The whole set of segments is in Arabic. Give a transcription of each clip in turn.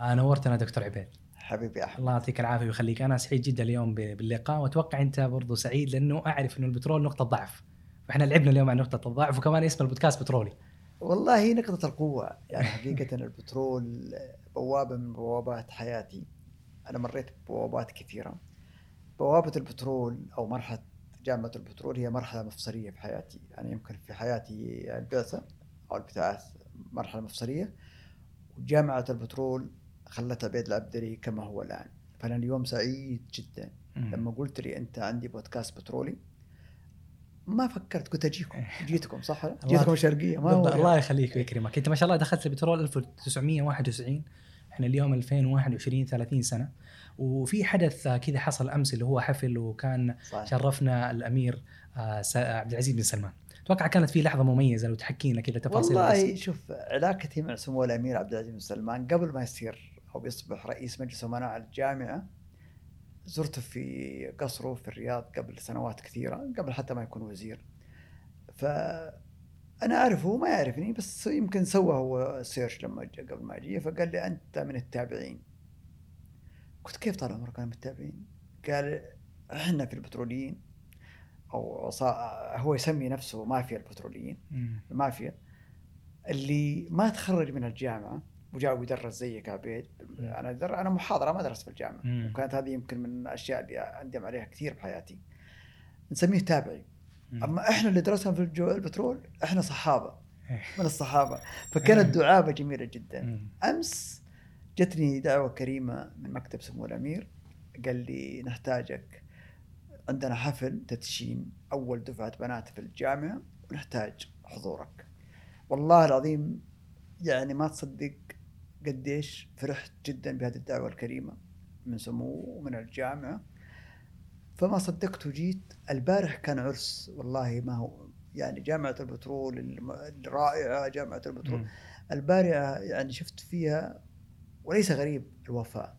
نورتنا دكتور عبيد. حبيبي أحمد. الله يعطيك العافية ويخليك. أنا سعيد جدا اليوم باللقاء وأتوقع أنت برضو سعيد لأنه أعرف إنه البترول نقطة ضعف. فاحنا لعبنا اليوم عن نقطة الضعف وكمان اسم البودكاست بترولي. والله هي نقطة القوة. يعني حقيقة البترول بوابة من بوابات حياتي. أنا مريت ببوابات كثيرة. بوابة البترول أو مرحلة جامعة البترول هي مرحلة مفصلية في حياتي. يعني يمكن في حياتي البعثة أو البتاعث مرحلة مفصلية. وجامعة البترول خلتها بيد العبدري كما هو الآن. فأنا اليوم سعيد جدا. لما قلت لي أنت عندي بودكاست بترولي ما فكرت. كنت أجيكم. جيتكم صح؟ جيتكم الشرقية ما هو الله يخليك ويكرمك. انت ما شاء الله دخلت البترول 1991 إحنا اليوم 2021 30 سنة. وفي حدث كذا حصل أمس اللي هو حفل وكان صحيح. شرفنا الأمير آه، عبد العزيز بن سلمان. أتوقع كانت في لحظة مميزة لو تحكي لنا كذا تفاصيل والله. شوف علاقتي مع سمو الأمير عبد العزيز بن سلمان قبل ما يصير أو يصبح رئيس مجلس امناء الجامعة. زرته في قصره في الرياض قبل سنوات كثيرة قبل حتى ما يكون وزير. ف أنا أعرفه هو ما يعرفني بس يمكن سوى هو سيرش لما جاء قبل ما أجي فقال لي أنت من التابعين. قلت كيف طال عمرك أنا من التابعين؟ قال إحنا في البتروليين. أو هو يسمي نفسه مافيا البتروليين. المافيا اللي ما تخرج من الجامعة. وجاء ويدرس زيك عبيد أنا در... أنا محاضرة ما درست في الجامعة. مم. وكانت هذه يمكن من الأشياء اللي أندم عليها كثير بحياتي. نسميه تابعي. مم. أما إحنا اللي درسنا في الجو البترول إحنا صحابة. إيه. من الصحابة. فكانت دعابة جميلة جدا. مم. أمس جتني دعوة كريمة من مكتب سمو الأمير. قال لي نحتاجك عندنا حفل تدشين أول دفعة بنات في الجامعة ونحتاج حضورك. والله العظيم يعني ما تصدق قديش فرحت جدا بهذه الدعوة الكريمة من سمو ومن الجامعة فما صدقت وجيت البارح كان عرس والله ما هو يعني جامعة البترول الرائعة جامعة البترول. مم. البارعة يعني شفت فيها وليس غريب الوفاء.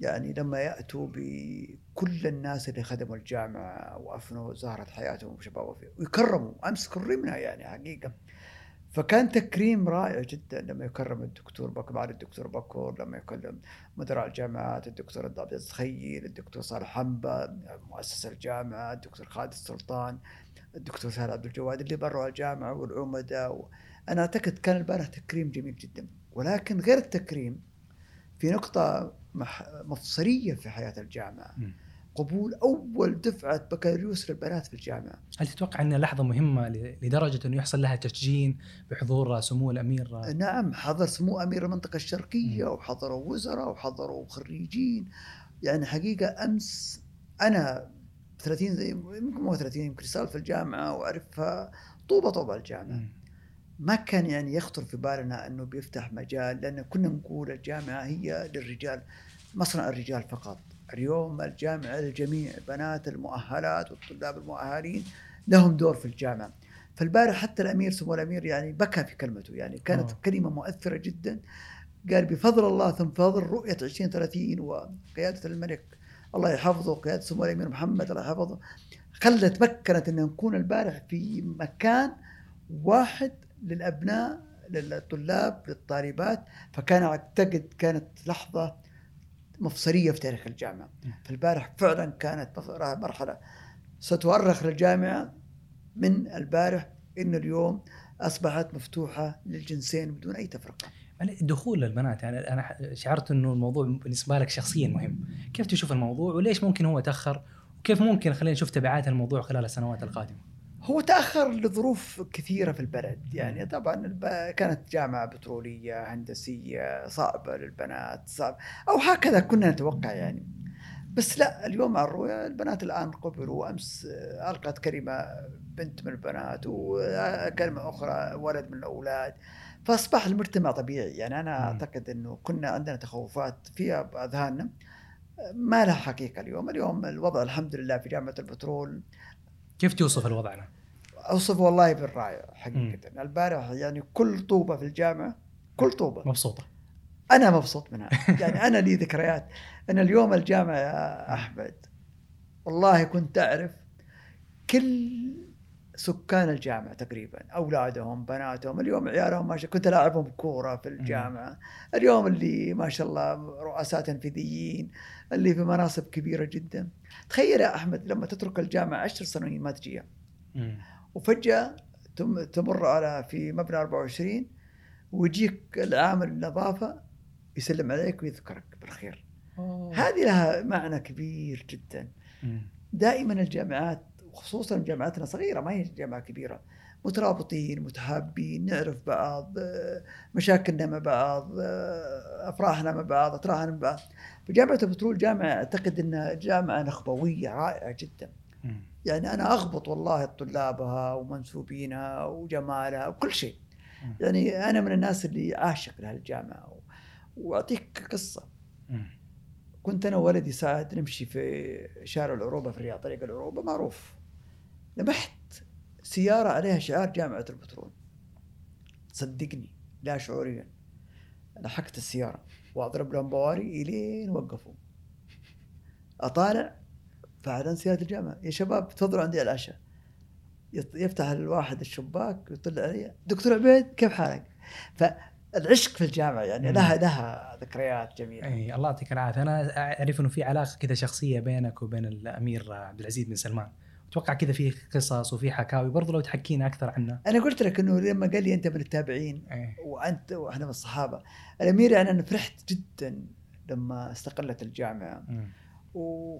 يعني لما يأتوا بكل الناس اللي خدموا الجامعة وأفنوا زهرة حياتهم وشبابهم ويكرموا أمس كرمنا يعني حقيقة. فكان تكريم رائع جدا لما يكرم الدكتور بكر الدكتور بكر لما يكرم مدراء الجامعات الدكتور عبد العزيز الدكتور صالح حنبه مؤسس الجامعة الدكتور خالد السلطان الدكتور سهل عبد الجواد اللي بروا الجامعة والعمداء و... أنا أعتقد كان البارح تكريم جميل جدا ولكن غير التكريم في نقطة. مفصلية في حياة الجامعة. قبول أول دفعة بكالوريوس للبنات في الجامعة. هل تتوقع إنها لحظة مهمة لدرجة إنه يحصل لها تسجين بحضور سمو الأمير؟ نعم حضر سمو أمير المنطقة الشرقية وحضروا وزراء وحضروا خريجين. يعني حقيقة أمس أنا 30 زي يمكن مو 30 يمكن صار في الجامعة وأعرفها طوبة طوبة الجامعة. مم. ما كان يعني يخطر في بالنا إنه بيفتح مجال لأن كنا نقول الجامعة هي للرجال مصنع الرجال فقط. اليوم الجامعة للجميع البنات المؤهلات والطلاب المؤهلين لهم دور في الجامعة. فالبارح حتى الأمير سمو الأمير يعني بكى في كلمته يعني كانت آه. كلمة مؤثرة جدا. قال بفضل الله ثم فضل رؤية 2030 وقيادة الملك. الله يحفظه وقياده سمو الأمير محمد الله يحفظه. خلت مكنت أن نكون البارح في مكان واحد للأبناء للطلاب للطالبات. فكان أعتقد كانت لحظة مفصلية في تاريخ الجامعة. فالبارح فعلا كانت مرحلة ستؤرخ للجامعة من البارح ان اليوم أصبحت مفتوحة للجنسين بدون أي تفرقة. دخول البنات يعني أنا شعرت إنه الموضوع بالنسبة لك شخصيا مهم. كيف تشوف الموضوع وليش ممكن هو تاخر وكيف ممكن خلينا نشوف تبعات الموضوع خلال السنوات القادمة؟ هو تأخر لظروف كثيرة في البلد. يعني طبعا الب- كانت جامعة بترولية هندسية صعبة للبنات صعب. أو هكذا كنا نتوقع يعني. بس لا اليوم مع الرؤيا البنات الآن قبلوا أمس ألقت كلمة بنت من البنات وكلمه أخرى ولد من الأولاد. فأصبح المجتمع طبيعي. يعني أنا. أعتقد إنه كنا عندنا تخوفات فيها باذهاننا ما لها حقيقة اليوم. اليوم الوضع الحمد لله في جامعة البترول. كيف توصف الوضع؟ أنا؟ أوصف والله بالرائع حقيقه البارح يعني كل طوبة في الجامعة كل طوبة. مبسوطة. أنا مبسوط منها. يعني أنا لي ذكريات. أنا اليوم الجامعة يا أحمد والله كنت أعرف كل سكان الجامعة تقريبا أولادهم بناتهم. اليوم عيالهم ما شاء كنت العبهم كوره في الجامعة. اليوم اللي ما شاء الله رؤساء تنفيذيين اللي في مناصب كبيرة جدا. تخيل يا أحمد لما تترك الجامعة عشر سنين ما تجيها. وفجأة تم- تمر على في مبنى 24 ويجيك العامل النظافة يسلم عليك ويذكرك بالخير أوه. هذه لها معنى كبير جدا. دائما الجامعات وخصوصا جامعاتنا صغيرة ما هي جامعة كبيرة مترابطين متحابين نعرف بعض مشاكلنا مع بعض أفراحنا مع بعض أتراحنا مع بعض فجامعه البترول جامعة أعتقد إنها جامعة نخبوية رائعة جدا. يعني أنا أغبط والله طلابها ومنسوبينها وجمالها وكل شيء. يعني أنا من الناس اللي عاشق لهالجامعة وأعطيك قصة. كنت أنا وولدي ساعد نمشي في شارع العروبة في الرياض طريق العروبة معروف. لمحت سيارة عليها شعار جامعة البترول. صدقني لا شعوريا. لحقت السيارة وأضرب لهم بواري إلين وقفوا. أطالع فعلا سياره الجامعة يا شباب تفضلوا عندي على العشاء يفتح الواحد الشباك ويطلع علي دكتور عبيد كيف حالك؟ فالعشق في الجامعة يعني. لها لها ذكريات جميلة إي الله يعطيك العافية أنا أعرف إنه في علاقة كذا شخصية بينك وبين الأمير عبد العزيز بن سلمان أتوقع كذا في قصص وفي حكاوي برضو لو تحكينا أكثر عنها أنا قلت لك إنه لما قال لي أنت من التابعين. وأنت وإحنا من الصحابة الأمير يعني أنا فرحت جدا لما استقلت الجامعة. و...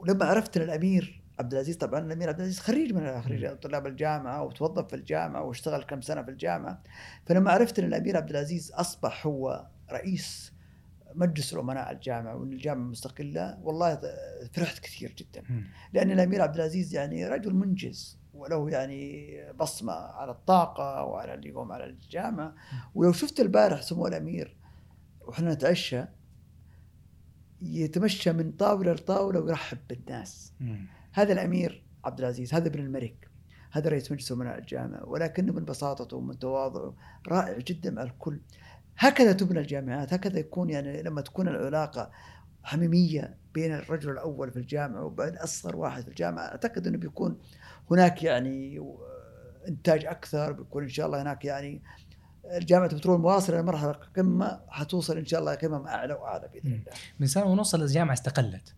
ولما عرفت إن الأمير عبد العزيز طبعا الأمير عبد العزيز خريج من خريج طلاب الجامعة وتوظف في الجامعة واشتغل كم سنة في الجامعة. فلما عرفت إن الأمير عبد العزيز أصبح هو رئيس مجلس الأمناء الجامعة وإن الجامعة مستقلة والله فرحت كثير جدا. لأن الأمير عبد العزيز يعني رجل منجز وله يعني بصمة على الطاقة وعلى اللي يقوم على الجامعة. ولو شفت البارح سمو الأمير وإحنا نتعشى يتمشى من طاولة لطاولة ويرحب بالناس. مم. هذا الأمير عبد العزيز هذا ابن الملك هذا رئيس مجلس امناء الجامعة ولكنه من بساطته ومن تواضعه رائع جدا مع الكل. هكذا تبنى الجامعات هكذا يكون يعني لما تكون العلاقة حميمية بين الرجل الأول في الجامعة وبين أصغر واحد في الجامعة. أعتقد أنه بيكون هناك يعني إنتاج أكثر بيكون إن شاء الله هناك يعني جامعه البترول مواصلة لمرحلة قمه حتوصل إن شاء الله قمم أعلى وأعلى بإذن مم. الله. من سنة ونص الجامعة استقلت.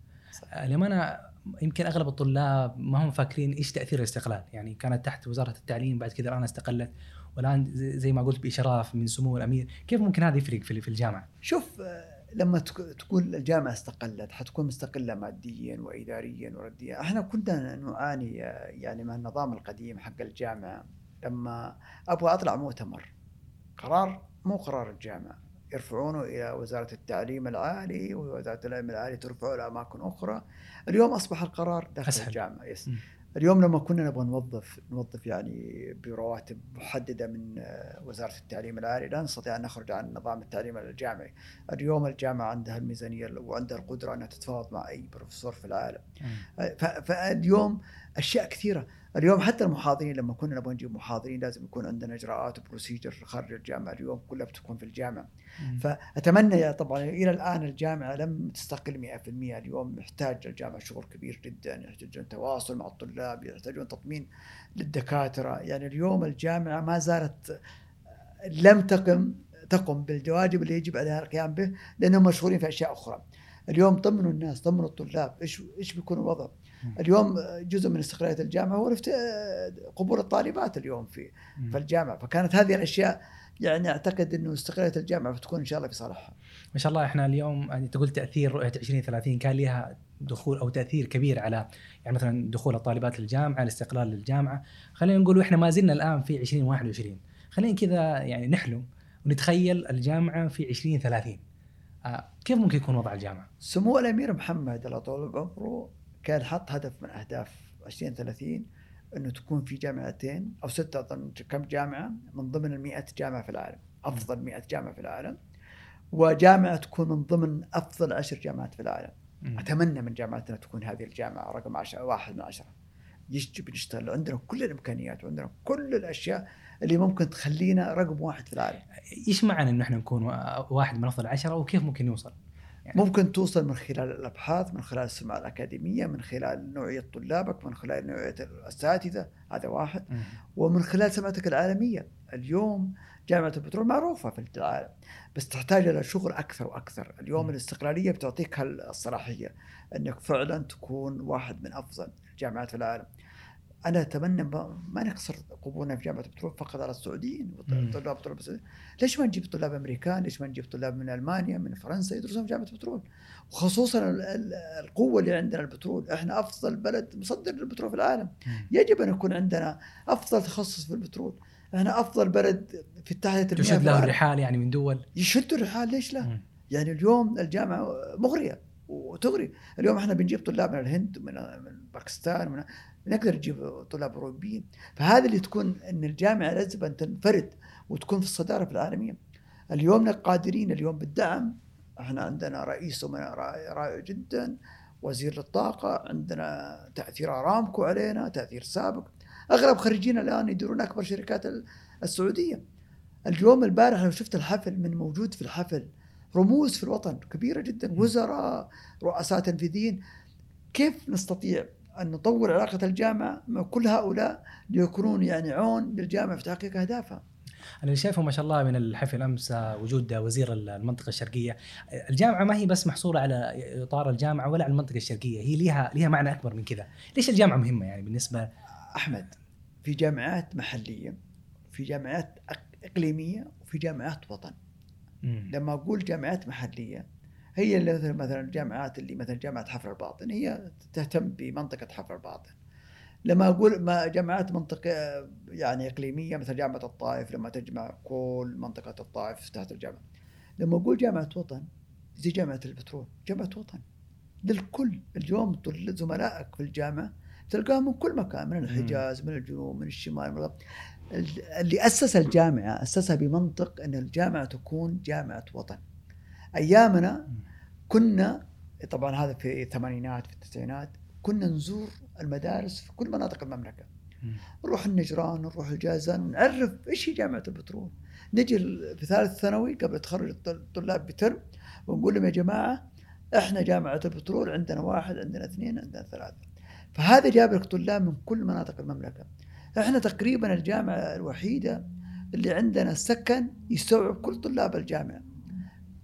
آه، لما أنا يمكن أغلب الطلاب ما هم فاكرين إيش تأثير الاستقلال. يعني كانت تحت وزارة التعليم بعد كذا الآن استقلت. والآن زي ما قلت بإشراف من سمو الأمير. كيف ممكن هذا يفرق في الجامعة؟ شوف آه، لما تقول الجامعة استقلت حتكون مستقلة ماديا وإداريا ورديا. إحنا كنا نعاني آه، يعني من النظام القديم حق الجامعة. لما أبغى أطلع مؤتمر قرار مو قرار الجامعة يرفعونه إلى وزارة التعليم العالي ووزارة العلم العالي ترفعه إلى أماكن أخرى اليوم أصبح القرار داخل أسهل. الجامعة yes. اليوم لما كنا نبغى نوظف نوظف يعني برواتب محددة من وزارة التعليم العالي لا نستطيع أن نخرج عن نظام التعليم الجامعي. اليوم الجامعة عندها الميزانية وعندها القدرة أنها تتفاوض مع أي بروفيسور في العالم. فاليوم أشياء كثيرة، اليوم حتى المحاضرين لما كنا نبغى نجيب محاضرين لازم يكون عندنا إجراءات و procedure خارج الجامعة، اليوم كلها بتكون في الجامعة. مم. فأتمنى يا طبعا إلى الآن الجامعة لم تستقل 100% اليوم يحتاج الجامعة شغل كبير جدا يحتاجون تواصل مع الطلاب يحتاجون تطمين للدكاترة يعني اليوم الجامعة ما زالت لم تقم تقم بالواجب اللي يجب عليها القيام به لأنهم مشغولين في أشياء أخرى اليوم طمنوا الناس طمنوا الطلاب إيش إيش بيكون الوضع. اليوم جزء من استقلالية الجامعة هو قبول الطالبات اليوم في. في الجامعة. فكانت هذه الأشياء يعني أعتقد إنه استقلالية الجامعة بتكون إن شاء الله في صالحها. ما شاء الله إحنا اليوم يعني قلت تأثير رؤية 2030 كان لها دخول أو تأثير كبير على يعني مثلا دخول الطالبات للجامعة الاستقلال للجامعة. خلينا نقول إحنا ما زلنا الآن في 2021 خلينا كذا يعني نحلم ونتخيل الجامعة في 2030 آه كيف ممكن يكون وضع الجامعة؟ سمو الأمير محمد الله طول عمره كان حط هدف من أهداف 2030 إنه تكون في جامعتين أو ستة أظن كم جامعة من ضمن ال 100 جامعة في العالم أفضل 100 جامعة في العالم وجامعة تكون من ضمن أفضل عشر جامعات في العالم مم. أتمنى من جامعتنا تكون هذه الجامعة رقم عشرة واحد من عشرة يجب نشتغل عندنا كل الإمكانيات وعندنا كل الأشياء اللي ممكن تخلينا رقم واحد في العالم إيش معنى إنه إحنا نكون وا- واحد من أفضل عشرة وكيف ممكن نوصل؟ يعني. ممكن توصل من خلال الأبحاث من خلال السمعه الأكاديمية من خلال نوعية طلابك من خلال نوعية الأساتذة هذا واحد. مم. ومن خلال سمعتك العالمية. اليوم جامعة البترول معروفة في العالم بس تحتاج إلى شغل أكثر وأكثر. اليوم مم. الاستقلالية بتعطيك هالصلاحية إنك فعلا تكون واحد من أفضل الجامعات في العالم. أنا أتمنى ما, نقصر قبولنا في جامعة البترول فقط على السعوديين. طلاب طلاب ليش ما نجيب طلاب أمريكان ليش ما نجيب طلاب من ألمانيا من فرنسا يدرسون في جامعة البترول وخصوصا ال- ال- القوة اللي عندنا البترول إحنا أفضل بلد مصدر للبترول في العالم. يجب أن يكون عندنا أفضل تخصص في البترول إحنا أفضل بلد في تحليه المياه تشد له. الرحال يعني من دول يشدوا الرحال ليش لا؟ مم. يعني اليوم الجامعة مغرية وتغري اليوم إحنا بنجيب طلاب من الهند ومن من باكستان من نقدر نجيب طلاب أوروبيين. فهذا اللي تكون إن الجامعة لازم أن تنفرد وتكون في الصدارة في العالمية. اليوم قادرين اليوم بالدعم إحنا عندنا رئيس رائع جدا وزير للطاقه عندنا تأثير أرامكو علينا تأثير سابق. أغلب خريجين الآن يديرون أكبر شركات ال- السعودية. اليوم البارح لو شفت الحفل من موجود في الحفل رموز في الوطن كبيرة جدا. وزراء رؤساء تنفيذيين. كيف نستطيع أن نطور علاقة الجامعة مع كل هؤلاء ليكونون يعني عون للجامعة في تحقيق أهدافها. أنا اللي شايفه ما شاء الله من الحفل أمس وجود وزير المنطقة الشرقية. الجامعة ما هي بس محصورة على إطار الجامعة ولا على المنطقة الشرقية هي ليها ليها معنى أكبر من كذا. ليش الجامعة مهمة يعني بالنسبة؟ أحمد في جامعات محلية في جامعات إقليمية وفي جامعات وطن مم. لما أقول جامعات محلية هي اللي مثلا مثلا الجامعات اللي مثلا جامعة حفر الباطن هي تهتم بمنطقة حفر الباطن. لما أقول ما جامعات منطقة يعني إقليمية مثل جامعة الطائف لما تجمع كل منطقة الطائف تحت الجامعة. لما أقول جامعة وطن زي جامعة البترول جامعة وطن. للكل اليوم زملائك في الجامعة تلقاهم من كل مكان من الحجاز من الجنوب من الشمال من اللي أسس الجامعة أسسها بمنطق إن الجامعة تكون جامعة وطن. أيامنا كنا طبعا هذا في الثمانينات في التسعينات كنا نزور المدارس في كل مناطق المملكة. مم. نروح النجران نروح الجازان ونعرف إيش هي جامعة البترول. نجي في ثالث ثانوي قبل تخرج الط- الطلاب بترم ونقول لهم يا جماعة إحنا جامعة البترول عندنا واحد عندنا اثنين عندنا ثلاثة. فهذا جاب لك طلاب من كل مناطق المملكة. إحنا تقريبا الجامعة الوحيدة اللي عندنا سكن يستوعب كل طلاب الجامعة.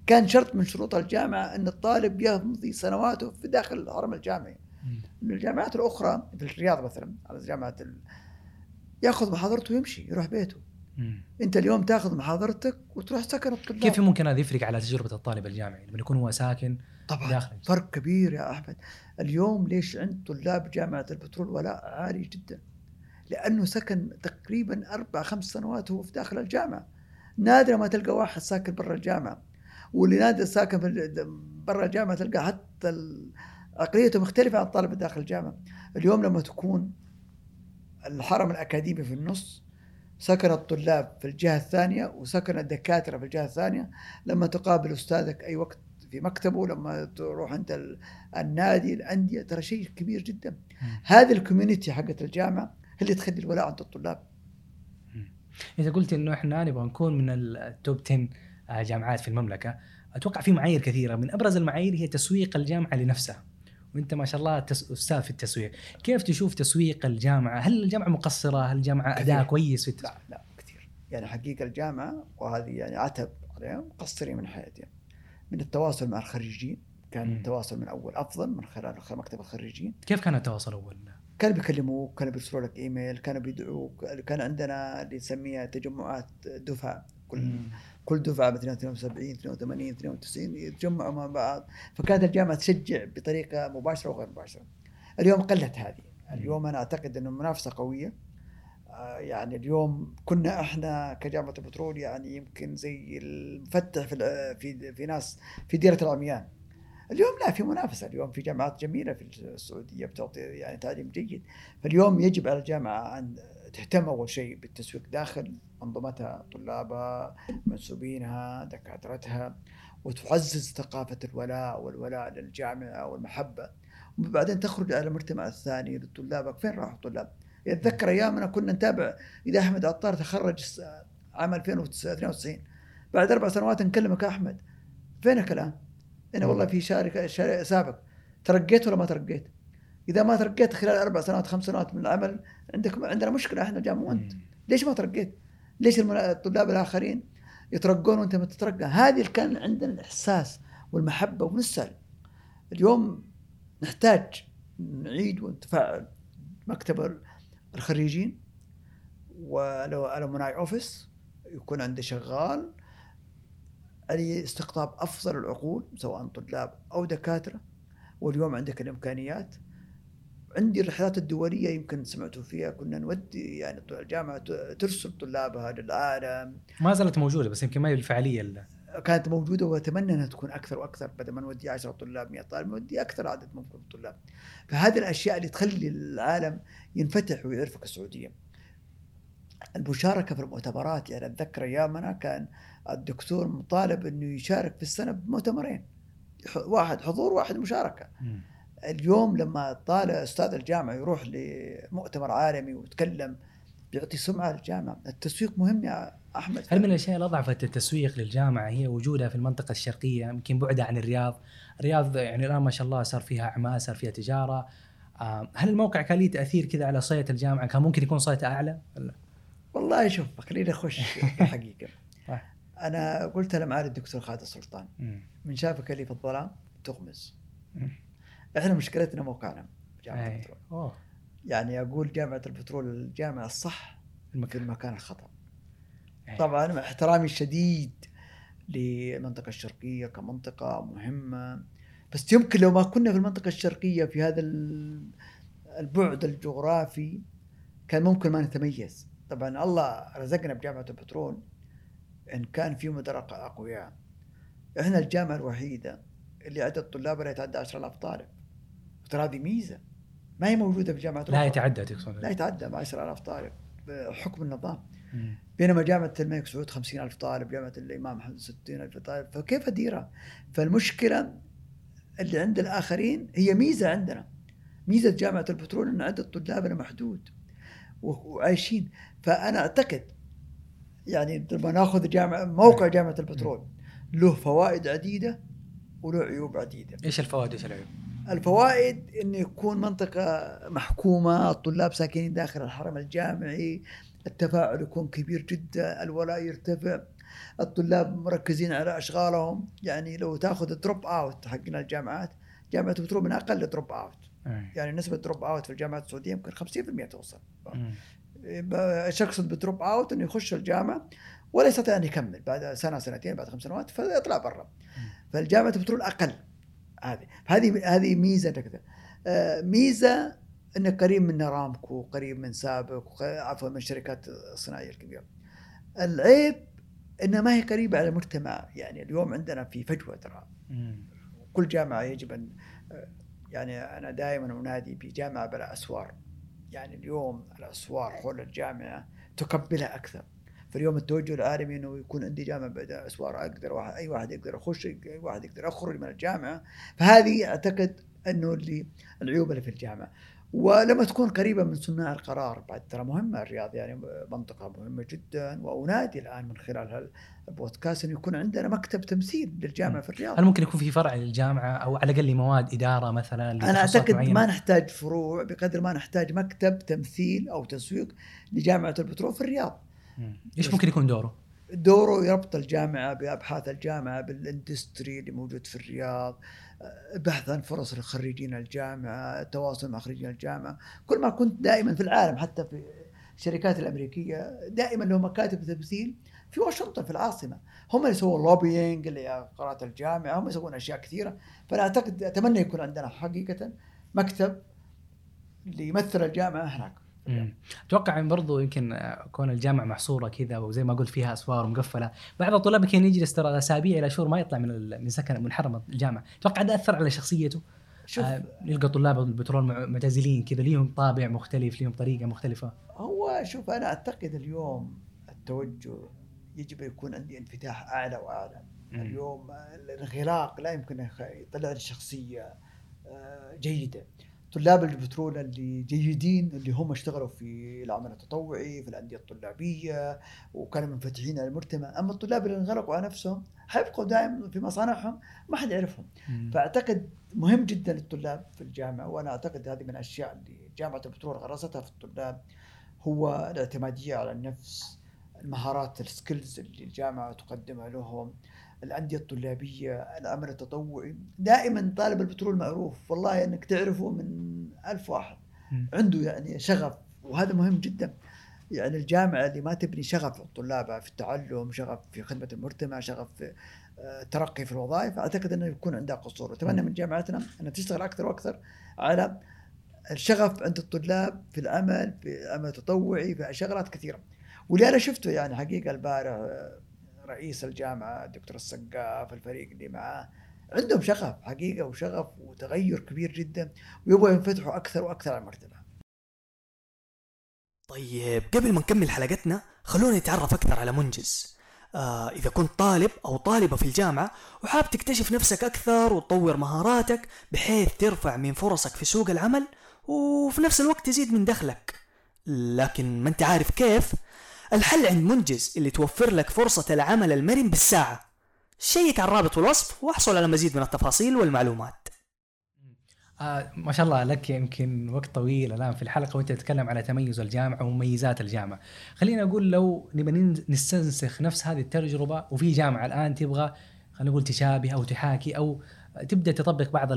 كان شرط من شروط الجامعة أن الطالب يمضي سنواته في داخل الهرم الجامعي. من الجامعات الأخرى في الرياض مثلا على جامعة ال... يأخذ محاضرته ويمشي يروح بيته. مم. أنت اليوم تأخذ محاضرتك وتروح سكن الطلاب. كيف ممكن هذا يفرق على تجربة الطالب الجامعي؟ لما يكون هو ساكن طبعا داخل. فرق كبير يا أحمد. اليوم ليش عند طلاب جامعة البترول ولاء عالي جدا؟ لأنه سكن تقريبا أربع خمس سنوات هو في داخل الجامعة. نادر ما تلقى واحد ساكن برا الجامعة. واللي نادر ساكن في برا الجامعة تلقى حتى عقليته مختلفة عن الطالب داخل الجامعة. اليوم لما تكون الحرم الأكاديمي في النص سكن الطلاب في الجهة الثانية وسكن الدكاترة في الجهة الثانية لما تقابل أستاذك أي وقت في مكتبه لما تروح انت ال- النادي الأندية ترى شيء كبير جدا. هذه ال community حقت الجامعة هي اللي تخلي الولاء عند الطلاب. إذا قلت إنه إحنا نبغى نكون من ال top 10 آه، جامعات في المملكة. أتوقع في معايير كثيرة. من أبرز المعايير هي تسويق الجامعة لنفسها. وأنت ما شاء الله تس- أستاذ في التسويق. كيف تشوف تسويق الجامعة؟ هل الجامعة مقصرة؟ هل الجامعة اداء. كويس في التسويق لا لا كثير. يعني حقيقة الجامعة وهذه يعني عتب عليهم مقصرين من حياتهم من التواصل مع الخريجين. كان مم. التواصل من أول أفضل من خلال مكتب الخريجين. كيف كان التواصل أول؟ كانوا بيكلموك كانوا بيرسلوا لك إيميل كانوا بيدعوك كان عندنا اللي نسميها تجمعات دفعة. كل. كل دفعة مثلا 72 82 92 يتجمعوا مع بعض. فكانت الجامعة تشجع بطريقة مباشرة وغير مباشرة. اليوم قلت هذه. اليوم أنا أعتقد أنه المنافسه قوية. آه، يعني اليوم كنا إحنا كجامعة البترول يعني يمكن زي المفتح في في في ناس في ديرة العميان. اليوم لا في منافسة. اليوم في جامعات جميلة في السعودية بتعطي يعني تعليم جيد. فاليوم يجب على الجامعة أن تهتم أول شيء بالتسويق داخل منظومتها طلابها منسوبينها دكاترتها وتعزز ثقافة الولاء والولاء للجامعة والمحبة وبعدين تخرج على المجتمع الثاني لطلابك فين راحوا الطلاب؟ يتذكر أيامنا كنا نتابع إذا أحمد عطار تخرج عام 2092 بعد أربع سنوات نكلمك يا أحمد فينك الآن؟ أنا والله في شارك سابق ترقيت ولا ما ترقيت؟ إذا ما ترقيت خلال أربع سنوات خمس سنوات من العمل عندك عندنا مشكلة إحنا جامعة وانت ليش ما ترقيت؟ ليش الطلاب الآخرين يترقون وأنت ما تترقى؟ هذه كان عندنا الإحساس والمحبة ونسأل. اليوم نحتاج نعيد ونتفاعل مكتب الخريجين. ولو الومناي أوفيس يكون عنده شغال. لاستقطاب أفضل العقول سواء طلاب أو دكاترة. واليوم عندك الإمكانيات. عندي الرحلات الدولية يمكن سمعتوا فيها كنا نودي يعني الجامعة ترسل طلابها للعالم ما زالت موجودة بس يمكن ما هي بالفعالية اللي. كانت موجودة وأتمنى إنها تكون أكثر وأكثر بدل ما نودي 10 طلاب 100 طالب نودي أكثر عدد ممكن من الطلاب فهذه الأشياء اللي تخلي العالم ينفتح ويعرفك السعودية. المشاركة في المؤتمرات يعني أتذكر أيامنا كان الدكتور مطالب إنه يشارك في السنة بمؤتمرين. واحد حضور واحد مشاركة. مم. اليوم لما طالب أستاذ الجامعة يروح لمؤتمر عالمي ويتكلم بيعطي سمعة للجامعة. التسويق مهم يا أحمد. هل من الأشياء اللي اضعفت التسويق للجامعة هي وجودها في المنطقة الشرقية يمكن بعدها عن الرياض؟ الرياض يعني الآن ما شاء الله صار فيها أعمال صار فيها تجارة. آه، هل الموقع كان له تأثير كذا على صية الجامعة؟ كان ممكن يكون صيته أعلى؟ ولا والله شوف خليني أخش الحقيقة. أنا قلت لمعالي الدكتور خالد السلطان. من شافك اللي في الظلام تغمز. إحنا مشكلتنا موقعنا جامعه أي. البترول. أوه. يعني أقول جامعة البترول الجامعة الصح في المكان المكان الخطأ. أي. طبعا مع احترامي الشديد للمنطقه الشرقية كمنطقة مهمة. بس يمكن لو ما كنا في المنطقة الشرقية في هذا ال- البعد الجغرافي كان ممكن ما نتميز. طبعا الله رزقنا بجامعة البترول إن كان في مدراء أقوياء. إحنا الجامعة الوحيدة اللي عدد طلابها لا يتعدى 10000 طالب. ترى هذه ميزة. ما هي موجودة في جامعة لا. يتعدى تقصد لا يتعدى 10000 طالب بحكم النظام. مم. بينما جامعة الملك سعود خمسين ألف طالب جامعة الإمام محمد ستين ألف طالب فكيف أديرها؟ فالمشكلة اللي عند الآخرين هي ميزة عندنا. ميزة جامعة البترول أن عدد طلابنا محدود وعايشين. فأنا أعتقد يعني لما ناخذ جامعة موقع جامعة البترول له فوائد عديدة وله عيوب عديدة. إيش الفوائد وإيش العيوب؟ الفوائد انه يكون منطقة محكومة الطلاب ساكنين داخل الحرم الجامعي التفاعل يكون كبير جدا الولاء يرتفع الطلاب مركزين على أشغالهم. يعني لو تأخذ ال drop out حقنا الجامعات جامعه بترول من أقل drop out. يعني نسبة drop out في الجامعات السعودية يمكن 50% توصل. إيش أقصد ب drop out إنه يخش الجامعة ولا يستطيع أن يكمل بعد سنة سنتين بعد خمس سنوات فيطلع برا. فالجامعة البترول أقل هذه. هذه هذه ميزة كذا آه، ميزة انك قريب من ارامكو قريب من سابك عفوا من الشركات الصناعية الكبيرة. العيب انها ما هي قريبة على المجتمع. يعني اليوم عندنا في فجوة ترى. كل جامعة يجب ان يعني أنا دائما أنادي بجامعة بلا أسوار. يعني اليوم الأسوار حول الجامعة تقبلها أكثر. فاليوم التوجه العالمي إنه يكون عندي جامعة بلا اسوار أقدر واحد أي واحد يقدر يخش اي واحد يقدر يخرج من الجامعة. فهذه أعتقد إنه اللي العيوب اللي في الجامعة. ولما تكون قريبة من صناع القرار بعد ترى مهمة الرياض يعني منطقة مهمة جدا. وأنادي الآن من خلال البودكاست إنه يكون عندنا مكتب تمثيل للجامعة في الرياض. هل ممكن يكون في فرع للجامعة أو على الأقل مواد إدارة مثلا أنا أعتقد معينة؟ ما نحتاج فروع بقدر ما نحتاج مكتب تمثيل أو تسويق لجامعة البترول في الرياض. إيش ممكن يكون دوره؟ دوره يربط الجامعة بأبحاث الجامعة بالإندستري اللي موجود في الرياض بحث عن فرص لخريجين الجامعة التواصل مع خريجين الجامعة كل ما كنت دائما في العالم حتى في الشركات الأمريكية دائما لهم مكاتب تمثيل في واشنطن في العاصمة هم اللي يسوون لوبينج اللي قرارات الجامعة هم يسوون أشياء كثيرة فأنا أعتقد أتمنى يكون عندنا حقيقة مكتب اللي يمثل الجامعة هناك. أتوقع إن برضو يمكن آه، كون الجامعة محصورة كذا وزي ما قلت فيها أسوار ومقفله بعض الطلاب كان يجلس ترى أسابيع إلى شهور ما يطلع من من سكن من حرم الجامعة. أتوقع ده أثر على شخصيته. شوف. آه يلقى طلاب البترول مع- معتزلين كذا ليهم طابع مختلف ليهم طريقة مختلفة. هو شوف أنا أعتقد اليوم التوجه يجب يكون عندي انفتاح أعلى وأعلى. مم. اليوم الانغلاق لا يمكن يطلع لي شخصية آه، جيدة. طلاب البترول اللي جيدين اللي هم اشتغلوا في العمل التطوعي في الأندية الطلابية وكانوا منفتحين على المجتمع أما الطلاب اللي انغلقوا على نفسهم حيبقوا دائما في مصانعهم ما حد يعرفهم. فأعتقد مهم جدا للطلاب في الجامعة وأنا أعتقد هذه من الأشياء اللي جامعة البترول غرستها في الطلاب هو الاعتمادية على النفس المهارات السكيلز اللي الجامعة تقدمها لهم. الأندية الطلابية العمل التطوعي. دائما طالب البترول معروف. والله إنك تعرفه من ألف واحد. عنده يعني شغف وهذا مهم جدا. يعني الجامعة اللي ما تبني شغف الطلاب في التعلم شغف في خدمة المجتمع شغف في آه، ترقي في الوظائف أعتقد أنه يكون عندها قصور. وأتمنى من جامعتنا أنها تشتغل أكثر وأكثر على الشغف عند الطلاب في العمل في العمل التطوعي في شغلات كثيرة. واللي أنا شفته يعني حقيقة البارح آه، رئيس الجامعة الدكتور السقاف الفريق اللي معاه. عندهم شغف حقيقة وشغف وتغير كبير جدا ويبغوا ينفتحوا أكثر وأكثر على المرتبة. طيب قبل ما نكمل حلقتنا خلونا نتعرف أكثر على منجز. آه إذا كنت طالب أو طالبة في الجامعة وحاب تكتشف نفسك أكثر وتطور مهاراتك بحيث ترفع من فرصك في سوق العمل وفي نفس الوقت تزيد من دخلك. لكن ما أنت عارف كيف الحل عند منجز اللي توفر لك فرصة العمل المرن بالساعة شيك على الرابط والوصف واحصل على مزيد من التفاصيل والمعلومات آه ما شاء الله لك يمكن وقت طويل الآن في الحلقة وأنت تتكلم على تميز الجامعة ومميزات الجامعة. خلينا أقول لو نبغى نن- نستنسخ نفس هذه التجربة وفي جامعة الآن تبغى خلينا نقول تشابه أو تحاكي أو تبدأ تطبق بعض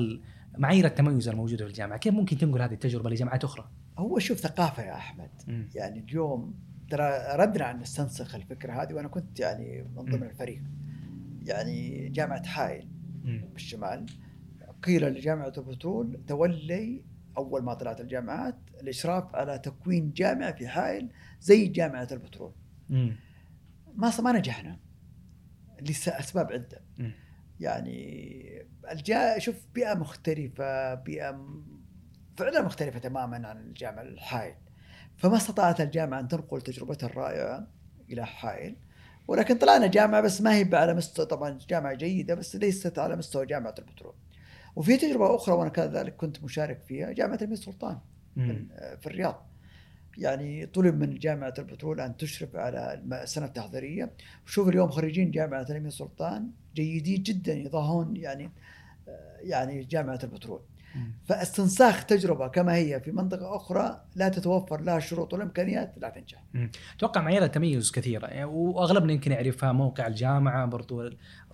معايير التميز الموجودة في الجامعة، كيف ممكن تنقل هذه التجربة لجامعات أخرى؟ هو شوف ثقافة يا أحمد مم. يعني اليوم ترى ردنا عن نستنسخ الفكرة هذه وأنا كنت يعني من ضمن. الفريق يعني جامعة حائل. بالشمال قيل لجامعة البترول تولي أول ما طلعت الجامعات الإشراف على تكوين جامعة في حائل زي جامعة البترول مم. ما ما نجحنا لأسباب عدة مم. يعني الجا شوف بيئة مختلفة بيئة م- فعلا مختلفة تماما عن الجامعة الحائل فما استطاعت الجامعة أن تنقل تجربتها الرائعة إلى حائل. ولكن طلعنا جامعة بس ما هي على مستوى طبعا جامعة جيدة بس ليست على مستوى جامعة البترول. وفي تجربة أخرى وأنا كذلك كنت مشارك فيها جامعة الملك سلطان في الرياض. يعني طلب من جامعة البترول أن تشرف على السنة التحضيرية. وشوف اليوم خريجين جامعة الأمير سلطان جيدين جدا يضاهون يعني يعني جامعة البترول. فاستنساخ تجربة كما هي في منطقة أخرى لا تتوفر لها الشروط والإمكانيات لا تنجح. أتوقع معايير التميز كثيرة. وأغلبنا يمكن يعرفها موقع الجامعة برضو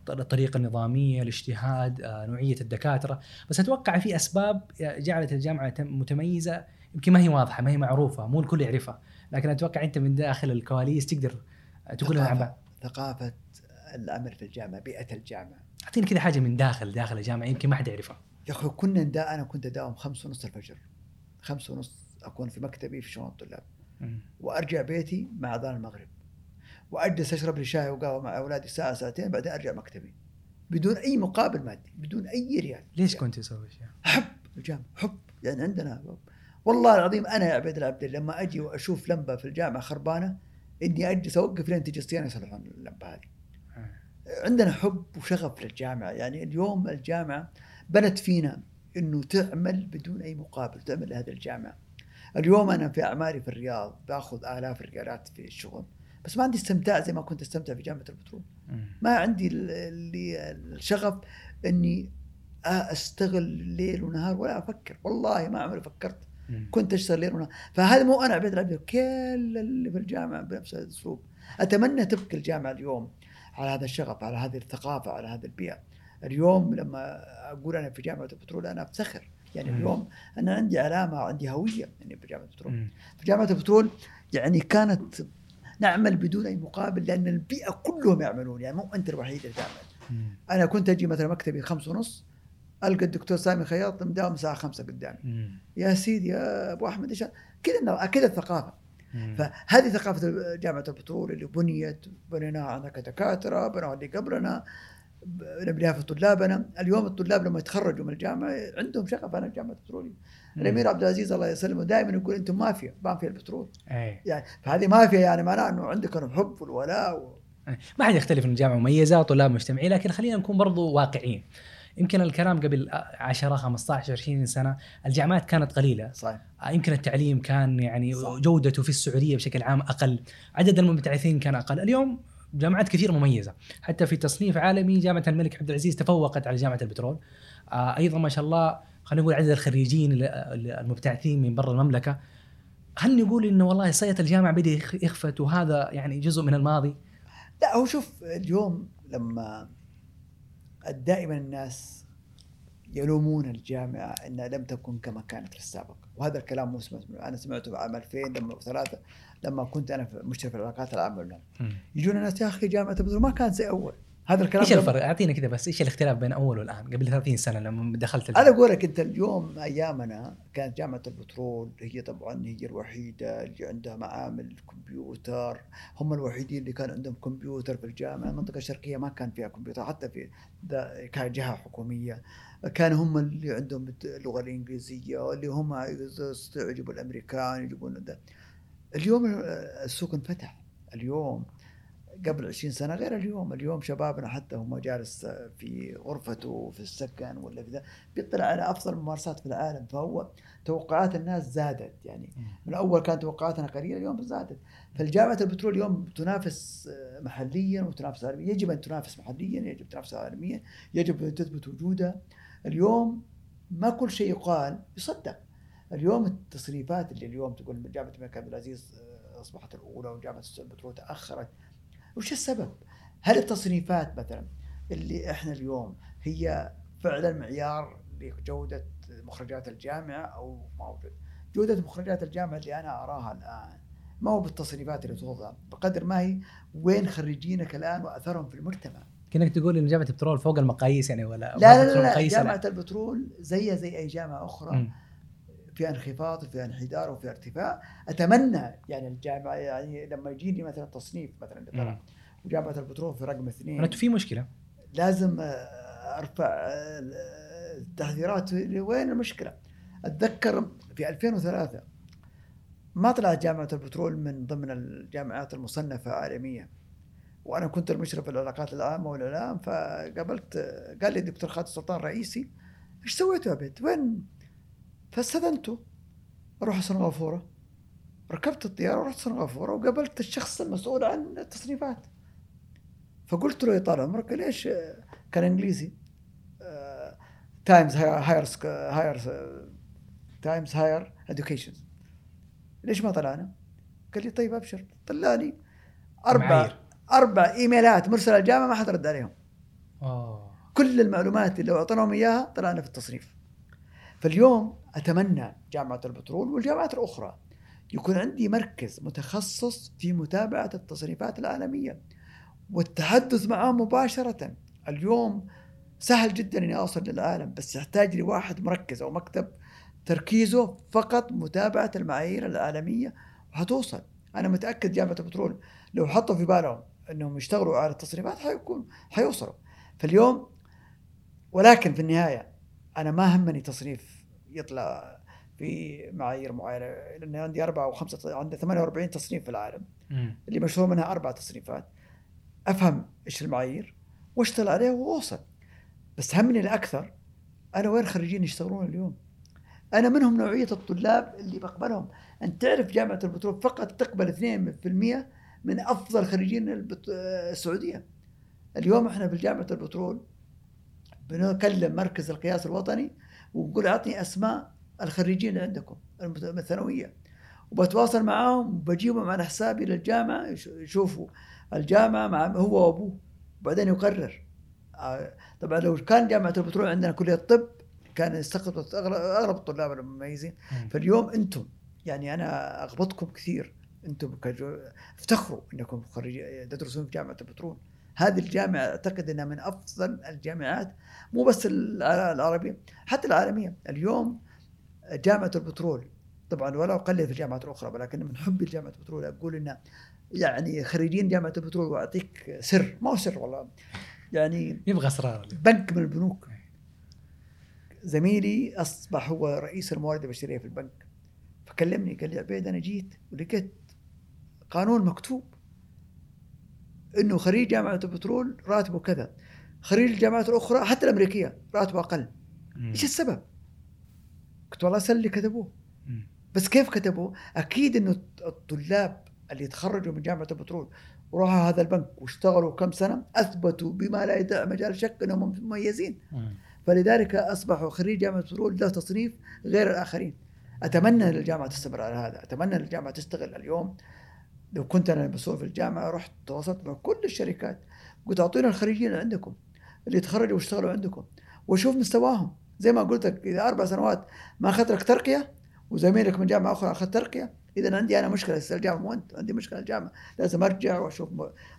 الطريقة النظامية الاجتهاد آه، نوعية الدكاترة. بس أتوقع في أسباب جعلت الجامعة تم- متميزة. يمكن ما هي واضحة ما هي معروفة مو الكل يعرفها. لكن أتوقع أنت من داخل الكواليس تقدر تقول لنا عن. ثقافة الأمر في الجامعة بيئة الجامعة. أعطيني كذا حاجة من داخل داخل الجامعة يمكن ما حد يعرفها. يا أخي كنا دا أنا كنت أداوم خمس ونص الفجر. خمس ونص أكون في مكتبي في شؤون الطلاب. وأرجع بيتي مع أذان المغرب. وأجلس أشرب لي شاي وقهوة مع أولادي ساعة ساعتين بعدين أرجع مكتبي. بدون أي مقابل مادي بدون أي ريال. ليش كنت تسوي شيء؟ حب الجامعة حب. يعني عندنا والله العظيم أنا يا عبيد العبد لما أجي وأشوف لمبة في الجامعة خربانة إني أجلس أوقف لين تجي الصيانة يصلحون اللمبة هذه. عندنا حب وشغف للجامعة. يعني اليوم الجامعة بنت فينا إنه تعمل بدون أي مقابل تعمل لهذه الجامعة اليوم أنا في أعمالي في الرياض باخذ آلاف الريالات في الشغل بس ما عندي استمتاع زي ما كنت أستمتع في جامعة البترول. ما عندي ال- اللي الشغف إني أستغل ليل ونهار ولا أفكر. والله ما عمري فكرت. كنت أشتغل ليل ونهار. فهذا مو أنا عبيد العبد كل اللي في الجامعة بنفس هذا الأسلوب. أتمنى تبقى الجامعة اليوم على هذا الشغف على هذه الثقافة على هذه البيئة. اليوم لما أقول أنا في جامعة البترول أنا أفتخر يعني. اليوم أنا عندي علامة عندي هوية اني في جامعة البترول. في جامعة البترول يعني كانت نعمل بدون أي مقابل لأن البيئة كلهم يعملون يعني مو أنت الوحيد اللي تعمل. أنا كنت أجي مثلا مكتبي خمس ونص ألقى الدكتور سامي خياط مداوم الساعة خمسة قدامي مم. يا سيدي يا أبو أحمد إيش كذا كذا الثقافة مم. فهذه ثقافة جامعة البترول اللي بنيت بنيناها عندنا كدكاتره بنوها اللي قبلنا نبنيها في طلابنا اليوم الطلاب لما يتخرجوا من الجامعة عندهم شغف أنا الجامعة البتروليه مم. الأمير عبد العزيز الله يسلمه دائما يقول أنتم مافيا مافيا البترول. إيه. يعني فهذه مافيا يعني معناه إنه عندكم الحب والولاء و... ما حد يختلف إن الجامعة مميزة وطلاب مجتمعين لكن خلينا نكون برضو واقعيين. يمكن الكلام قبل 10 15 20 سنة الجامعات كانت قليلة. صحيح. آه، يمكن التعليم كان يعني صح. جودته في السعودية بشكل عام أقل. عدد المبتعثين كان أقل. اليوم جامعات كثير مميزة. حتى في تصنيف عالمي جامعة الملك عبد العزيز تفوقت على جامعة البترول. آه، أيضا ما شاء الله خلينا نقول عدد الخريجين ال- ال- المبتعثين من برا المملكة. هل نقول إنه والله صية الجامعة بدأ يخ- يخفت وهذا يعني جزء من الماضي؟ لا هو شوف اليوم لما دائما الناس يلومون الجامعة أنها لم تكن كما كانت في السابق. وهذا الكلام مو سمعت منه. أنا سمعته بعام 2000 لما ثلاثة لما كنت في مشرف العلاقات العامة بالمملكة يجون الناس يا أخي جامعة أبو ظبي ما كانت زي أول. هذا الكلام إيش الفرق؟ اعطينا كذا بس إيش الاختلاف بين أول والآن؟ قبل 30 سنة لما دخلت أنا أقول لك أنت اليوم أيامنا كانت جامعة البترول هي طبعا هي الوحيدة اللي عندها معامل كمبيوتر. هم الوحيدين اللي كان عندهم كمبيوتر في الجامعة. المنطقة الشرقية ما كان فيها كمبيوتر حتى في دا- كانت جهة حكومية. كان هم اللي عندهم اللغة الإنجليزية واللي هم يستطيعوا يجيبوا الأمريكان يجيبون ده. اليوم السوق انفتح. اليوم قبل 20 سنة غير اليوم، اليوم شبابنا حتى هم جالس في غرفته في السكن ولا كذا بيطلع على أفضل الممارسات في العالم. فهو توقعات الناس زادت. يعني من اول كانت توقعاتنا قليلة اليوم زادت. فالجامعة البترول اليوم تنافس محليا وتنافس عالميا. يجب أن تنافس محليا يجب تنافس عالميا. يجب أن تثبت وجودها. اليوم ما كل شيء يقال يصدق اليوم التصريفات اللي اليوم تقول جامعة الملك عبد العزيز أصبحت الأولى وجامعة البترول تاخرت وش السبب؟ هل التصنيفات مثلا اللي إحنا اليوم هي فعلا معيار لجودة مخرجات الجامعة أو موجود؟ جودة مخرجات الجامعة اللي أنا أراها الآن ما هو بالتصنيفات اللي توضع بقدر ما هي وين خريجينك الآن وأثرهم في المجتمع. كأنك تقول ان جامعة البترول فوق المقاييس يعني ولا لا لا لا, لا جامعة البترول زيها زي أي جامعة أخرى. مم. فيها انخفاض وفيها انحدار وفيها ارتفاع. أتمنى يعني الجامعة يعني لما يجيني مثلا تصنيف مثلا وجامعه البترول في رقم اثنين. معناته في مشكلة؟ لازم أرفع التحذيرات. وين المشكلة؟ أتذكر في 2003 ما طلعت جامعة البترول من ضمن الجامعات المصنفة عالميا. وأنا كنت المشرف العلاقات العامة والإعلام فقابلت قال لي الدكتور خالد السلطان رئيسي إيش سويتوا يا بنت؟ وين؟ فاستاذنته أروح سنغافورة ركبت الطيارة ورحت سنغافورة وقابلت الشخص المسؤول عن التصنيفات فقلت له يا طال عمرك ليش كان إنجليزي Times Higher Higher Times Higher Education ليش ما طلعنا؟ قال لي طيب أبشر طلعني أربع معايير. أربع إيميلات مرسله الجامعة ما حد رد عليهم. اوه كل المعلومات اللي لو أعطيناهم إياها طلعنا في التصنيف. فاليوم أتمنى جامعة البترول والجامعات الأخرى يكون عندي مركز متخصص في متابعة التصنيفات العالمية والتحدث معهم مباشرة. اليوم سهل جدا إني أوصل للعالم بس يحتاج لي واحد مركز أو مكتب تركيزه فقط متابعة المعايير العالمية وحتوصل أنا متأكد جامعة البترول لو حطوا في بالهم انهم يشتغلوا على التصنيفات حيكون حيوصلوا. فاليوم ولكن في النهاية أنا ما همني تصنيف يطلع في معايير معينة لأن عندي أربعة أو خمسة عندي 48 تصنيف في العالم. مم. اللي مشهور منها أربع تصنيفات أفهم إيش المعايير وأشتغل عليها وأوصل. بس همني الأكثر أنا وين خريجين يشتغلون اليوم؟ أنا منهم نوعية الطلاب اللي بقبلهم. أنت تعرف جامعة البترول فقط تقبل 2% من أفضل خريجين السعودية. اليوم إحنا في جامعة البترول بنكلم مركز القياس الوطني ونقول اعطني أسماء الخريجين اللي عندكم الثانوية. وبتواصل معاهم وبجيبهم على حسابي للجامعة يش- يشوفوا الجامعة مع هو وأبوه. وبعدين يقرر. آه، طبعا لو كان جامعة البترول عندنا كلية طب كان يستقطب اغلب أغلب الطلاب المميزين. مم. فاليوم أنتم يعني أنا أغبطكم كثير. أنتم كجو... افتخروا انكم تدرسون في جامعة البترول هذه الجامعة أعتقد إنها من أفضل الجامعات مو بس الع- العربية حتى العالمية. اليوم جامعة البترول طبعا ولا أقلل في الجامعات الاخرى ولكن من حبي لجامعة البترول أقول إن يعني خريجين جامعة البترول وأعطيك سر ما هو سر والله. يعني يبغى أسرار. بنك من البنوك. زميلي أصبح هو رئيس الموارد البشرية في البنك. فكلمني قال لي عبيد أنا جيت ولقيت قانون مكتوب إنه خريج جامعة البترول راتبه كذا خريج الجامعات الأخرى حتى الأمريكية راتبه أقل مم. إيش السبب؟ قلت والله اسال اللي كتبوه مم. بس كيف كتبوا؟ أكيد إنه الطلاب اللي تخرجوا من جامعة البترول وراحوا هذا البنك واشتغلوا كم سنة أثبتوا بما لا يدع مجال شك إنهم مميزين مم. فلذلك أصبحوا خريج جامعة البترول له تصنيف غير الآخرين أتمنى إن الجامعة تستمر على هذا أتمنى إن الجامعة تشتغل اليوم لو كنت أنا مسؤول في الجامعة رحت تواصلت مع كل الشركات قلت اعطونا الخريجين اللي عندكم اللي تخرجوا واشتغلوا عندكم وشوف مستواهم. زي ما قلت لك إذا أربع سنوات ما أخذت لك ترقية وزميلك من جامعة أخرى أخذ ترقية اذا عندي أنا مشكلة لسه الجامعة مو أنت عندي مشكلة الجامعة. لازم أرجع وأشوف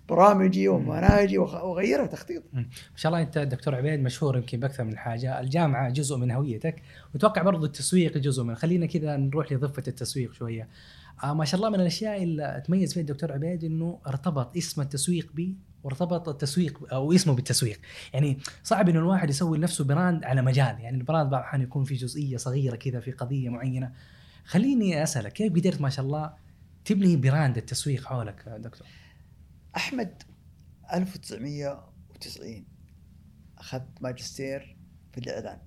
برامجي ومناهجي وأغيرها تخطيط. ما شاء الله أنت دكتور عبيد مشهور يمكن بأكثر من حاجة، الجامعة جزء من هويتك، واتوقع برضو التسويق جزء من، خلينا كذا نروح لضفة التسويق شوية. آه ما شاء الله من الأشياء اللي تميز فيها الدكتور عبيد إنه ارتبط اسم التسويق به وارتبط التسويق أو اسمه بالتسويق، يعني صعب إنه الواحد يسوي لنفسه brand على مجال، يعني ال brand بعض الاحيان يكون في جزئية صغيرة كذا في قضية معينة. خليني أسألك كيف قدرت ما شاء الله تبني brand التسويق حولك دكتور؟ أحمد 1990 أخذت ماجستير في الإعلان.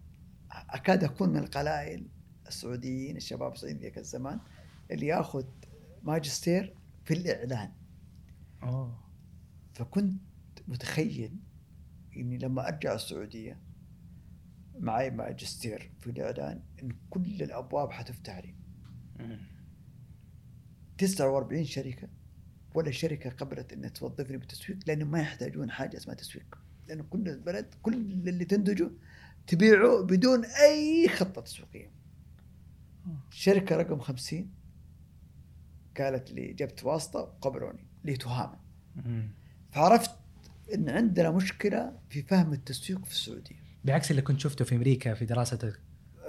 أكاد أكون من القلائل السعوديين الشباب السعوديين ذيك الزمان اللي يأخذ ماجستير في الإعلان. أوه. فكنت متخيل إني لما أرجع السعودية معي ماجستير في الإعلان إن كل الأبواب حتفتح لي. 49 شركة ولا شركة قبلت إنها توظفني بالتسويق لأنه ما يحتاجون حاجة اسمها تسويق. لأنه كل البلد كل اللي تنتجه تبيعه بدون أي خطة تسويقية. شركة رقم 50 قالت لي جبت واسطة وقبلوني لتهامه مم. فعرفت إن عندنا مشكلة في فهم التسويق في السعودية. بعكس اللي كنت شفته في أمريكا في دراستك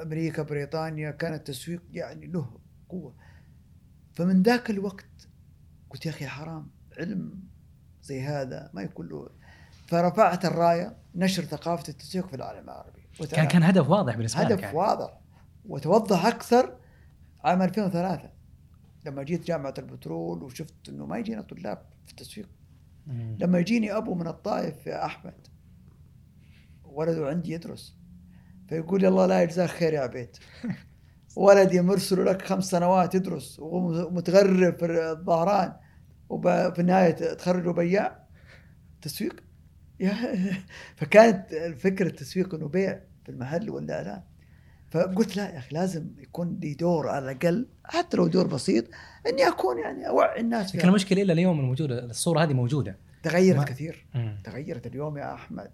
أمريكا بريطانيا كان التسويق يعني له قوه فمن ذاك الوقت قلت يا أخي حرام علم زي هذا ما يكون له. فرفعت الراية نشر ثقافة التسويق في العالم العربي. كان كان هدف واضح بالنسبة لك هدف يعني. واضح. وتوضح أكثر عام 2003 لما جيت جامعة البترول وشفت إنه ما يجينا طلاب في التسويق. مم. لما يجيني أبو من الطائف يا أحمد ولده عندي يدرس فيقول لي الله لا يجزاك خير يا عبيد. ولدي مرسل لك خمس سنوات يدرس ومتغرب في الظهران وفي النهاية تخرج بياع تسويق؟ يا- فكانت الفكرة التسويق إنه بيع في المحل ولا لا. فقلت لا يا أخي لازم يكون لي دور على الأقل حتى لو دور بسيط إني أكون يعني أوعي الناس لكن. المشكلة إلى اليوم الموجودة الصورة هذه موجودة. تغيرت ما- كثير. مم. تغيرت اليوم يا أحمد.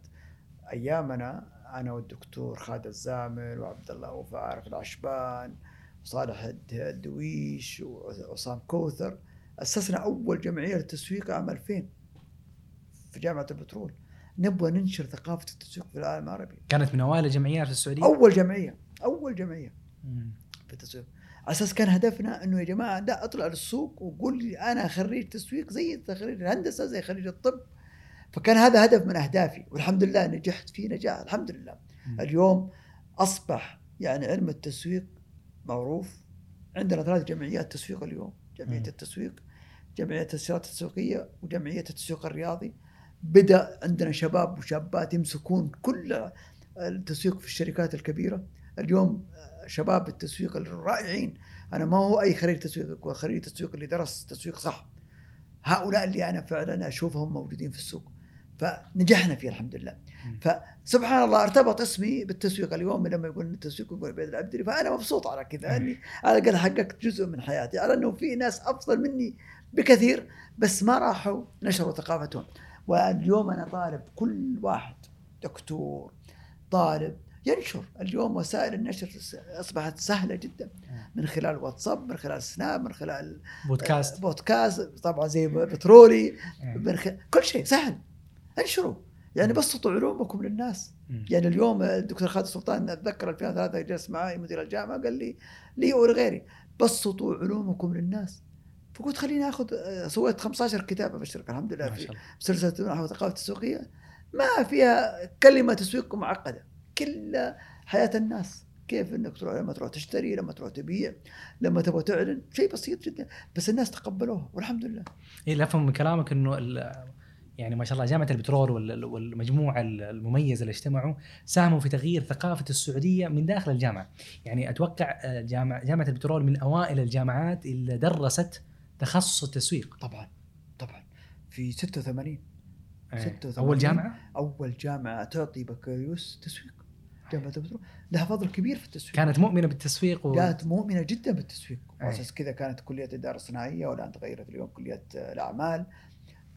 أيامنا أنا والدكتور خالد الزامل وعبد الله وفاء عارف العشبان وصالح الد- الدويش وعصام كوثر أسسنا أول جمعية للتسويق عام 2000 في جامعة البترول. نبغى ننشر ثقافة التسويق في العالم العربي. كانت من أوائل الجمعيات في السعودية؟ أول جمعية أول جمعية مم. في التسويق. على أساس كان هدفنا إنه يا جماعة لا أطلع للسوق وقول لي أنا خريج تسويق زي خريج الهندسة زي خريج الطب. فكان هذا هدف من أهدافي والحمد لله نجحت فيه نجاح الحمد لله. اليوم أصبح يعني علم التسويق معروف. عندنا ثلاث جمعيات تسويق اليوم جمعية التسويق جمعية التسويقات التسويقية وجمعية التسويق الرياضي. بدأ عندنا شباب وشابات يمسكون كل التسويق في الشركات الكبيرة. اليوم شباب التسويق الرائعين. أنا ما هو أي خريج تسويق هو خريج تسويق اللي درس تسويق صح. هؤلاء اللي أنا فعلا أشوفهم موجودين في السوق. فنجحنا فيه الحمد لله. فسبحان الله ارتبط اسمي بالتسويق. اليوم لما يقول التسويق يقول عبيد العبدري فأنا مبسوط على كذا اني على الأقل حققت جزء من حياتي. على إنه في ناس أفضل مني بكثير بس ما راحوا نشروا ثقافتهم. واليوم أنا طالب كل واحد دكتور طالب ينشر. اليوم وسائل النشر أصبحت سهلة جدا. من خلال واتساب من خلال سناب من خلال بودكاست. بودكاست. طبعا زي بترولي. من خلال كل شيء سهل. انشروا. يعني بسطوا علومكم للناس. يعني اليوم الدكتور خالد السلطان اتذكر 2003 جلس معي مدير الجامعة قال لي لي ولغيري بسطوا علومكم للناس. فقلت خليني آخذ سويت 15 كتابه في الشركة الحمد لله في سلسلة نحو الثقافه التسويقيه ما فيها كلمة تسويق معقدة. كل حياة الناس. كيف إنك تروح لما تروح تشتري لما تروح تبيع لما تبغى تعلن. شيء بسيط جدا. بس الناس تقبلوه والحمد لله. إيه اللي أفهم من كلامك إنه ال- يعني ما شاء الله جامعة البترول وال- والمجموعه المميزه اللي اجتمعوا ساهموا في تغيير ثقافة السعودية من داخل الجامعة. يعني أتوقع آه، جامعه جامعة البترول من أوائل الجامعات اللي درست تخصص التسويق. طبعا طبعا. في 86 آه، 86. أول جامعة؟ أول جامعة تعطي بكالوريوس تسويق. جامعة البترول. لها فضل كبير في التسويق. كانت مؤمنة بالتسويق و... كانت مؤمنة جدا بالتسويق. أي. وأساس كذا كانت كلية الاداره الصناعيه والآن تغيرت اليوم كلية آه، الأعمال.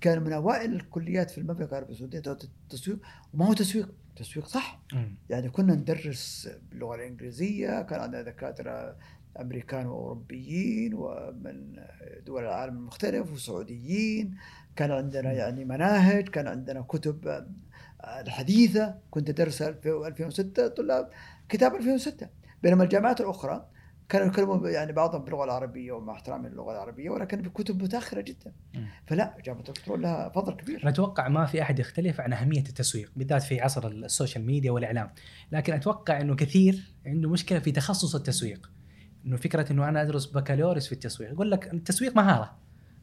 كان من أوائل الكليات في المملكة العربية السعودية التسويق وما هو تسويق تسويق صح. مم. يعني كنا ندرس باللغة الإنجليزية كان عندنا دكاترة أمريكان وأوروبيين ومن دول العالم المختلف وسعوديين. كان عندنا يعني مناهج كان عندنا كتب آه، الحديثة. كنت ادرسها في 2006 طلاب كتاب 2006 بينما الجامعات الأخرى كانوا يتكلمون يعني بعضهم باللغة العربية ومع احترامي للغة العربية ولكن بكتب متأخرة جدا. فلا جامعه البترول لها فضل كبير. أنا أتوقع ما في أحد يختلف عن أهمية التسويق بالذات في عصر ال social media والإعلام. لكن أتوقع إنه كثير عنده مشكلة في تخصص التسويق. إنه فكرة إنه أنا أدرس بكالوريوس في التسويق. يقول لك التسويق مهارة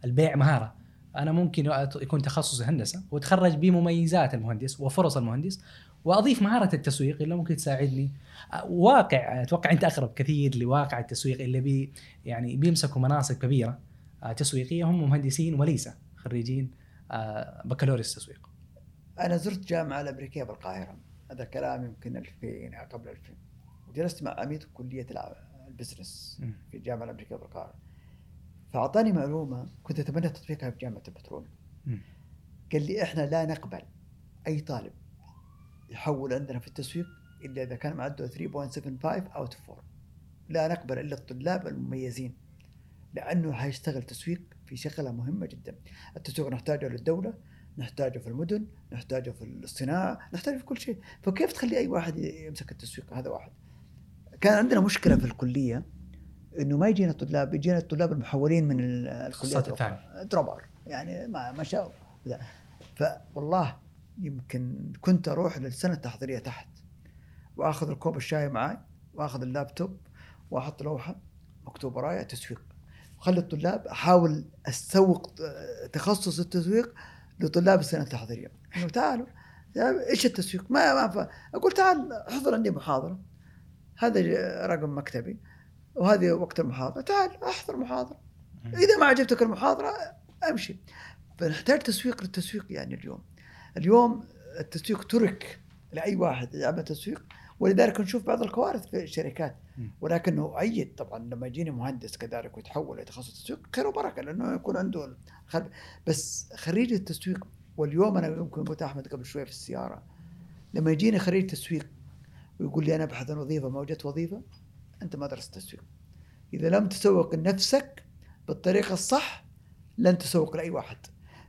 البيع مهارة. أنا ممكن يكون تخصص هندسة واتخرج بمميزات المهندس وفرص المهندس وأضيف مهارة التسويق اللي ممكن تساعدني. واقع أتوقع أنت أقرب كثير لواقع التسويق اللي بي يعني بيمسكوا مناصب كبيرة. آه، تسويقية هم مهندسين وليس خريجين آه، بكالوريوس تسويق. أنا زرت جامعة الأمريكية بالقاهرة. هذا كلام يمكن 2000 قبل 2000 وجلست مع عميد كلية البزنس. في الجامعة الأمريكية بالقاهرة. فأعطاني معلومة كنت أتمنى تطبيقها في جامعه البترول. قال لي إحنا لا نقبل أي طالب. يحول عندنا في التسويق إلا إذا كان معدله 3.75 out of 4 لا نقبل إلا الطلاب المميزين لأنه حيشتغل تسويق في شغلة مهمة جدا. التسويق نحتاجه للدولة نحتاجه في المدن نحتاجه في الصناعة نحتاجه في كل شيء. فكيف تخلي أي واحد يمسك التسويق؟ هذا واحد. كان عندنا مشكلة في الكلية إنه ما يجينا طلاب يجينا الطلاب المحولين من ال- الكليات الأخرى. dropper يعني ما ما شاء. فوالله يمكن كنت أروح للسنة التحضيرية تحت وآخذ الكوب الشاي معي وآخذ اللابتوب وأحط لوحة مكتوب ورايا تسويق. وخلي الطلاب أحاول أسوق تخصص التسويق لطلاب السنة التحضيرية. انه تعالوا إيش التسويق؟ ما ما ف... أقول تعال احضر عندي محاضرة. هذا رقم مكتبي وهذه وقت المحاضرة. تعال أحضر محاضرة. إذا ما عجبتك المحاضرة أمشي. فنحتاج تسويق للتسويق يعني اليوم. اليوم التسويق ترك لأي واحد يعمل تسويق ولذلك نشوف بعض الكوارث في الشركات. ولكنه اؤيد طبعا لما يجيني مهندس كذلك ويتحول لتخصص تسويق خير وبركة لأنه يكون عنده خلف بس خريج التسويق واليوم أنا يمكن قلت أحمد قبل شوي في السيارة لما يجيني خريج تسويق ويقول لي أنا أبحث عن وظيفة ما وجدت وظيفة أنت ما درست تسويق. إذا لم تسوق لنفسك بالطريقة الصح لن تسوق لأي واحد.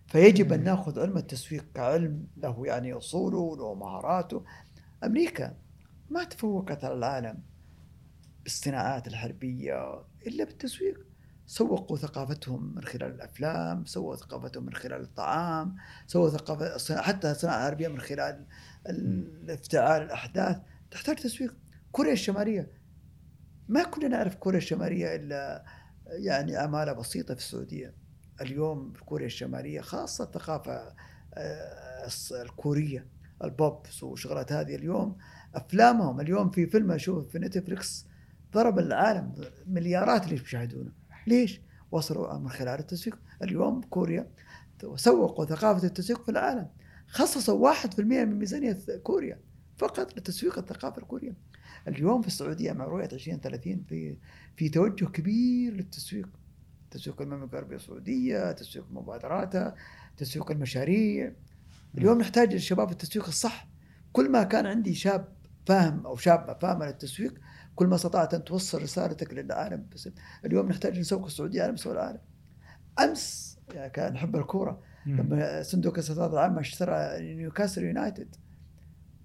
فيجب أن نأخذ علم التسويق كعلم له يعني أصوله وله مهاراته أمريكا ما تفوقت على العالم بالصناعات الحربية إلا بالتسويق. سوقوا ثقافتهم من خلال الأفلام، سووا ثقافتهم من خلال الطعام، سووا ثقافة حتى الصناعه الحربيه من خلال ال- افتعال الأحداث، تحتاج تسويق. كوريا الشمالية. ما كنا نعرف كوريا الشمالية إلا يعني عماله بسيطة في السعودية. اليوم في كوريا الشمالية خاصة الثقافة آه، الكورية البوب وشغلات هذه اليوم أفلامهم. اليوم في فيلم أشوف في نتفلكس ضرب العالم مليارات. اللي يشاهدونه ليش؟ وصلوا من خلال التسويق اليوم كوريا سوقوا ثقافة التسويق في العالم. خصصوا واحد في المئة من ميزانية كوريا فقط لتسويق الثقافة الكورية. اليوم في السعودية مع رؤية 2030 في في توجه كبير للتسويق. تسويق المملكة العربية السعودية تسويق مبادراتها تسويق المشاريع. اليوم نحتاج للشباب التسويق الصح. كل ما كان عندي شاب فاهم أو شابه فاهمه للتسويق كل ما استطعت أن توصل رسالتك للعالم. بس اليوم نحتاج نسوق السعودية على مستوى العالم. أمس يعني كان نحب الكورة. لما صندوق الاستثمارات العامه اشترى نيوكاسل يونايتد.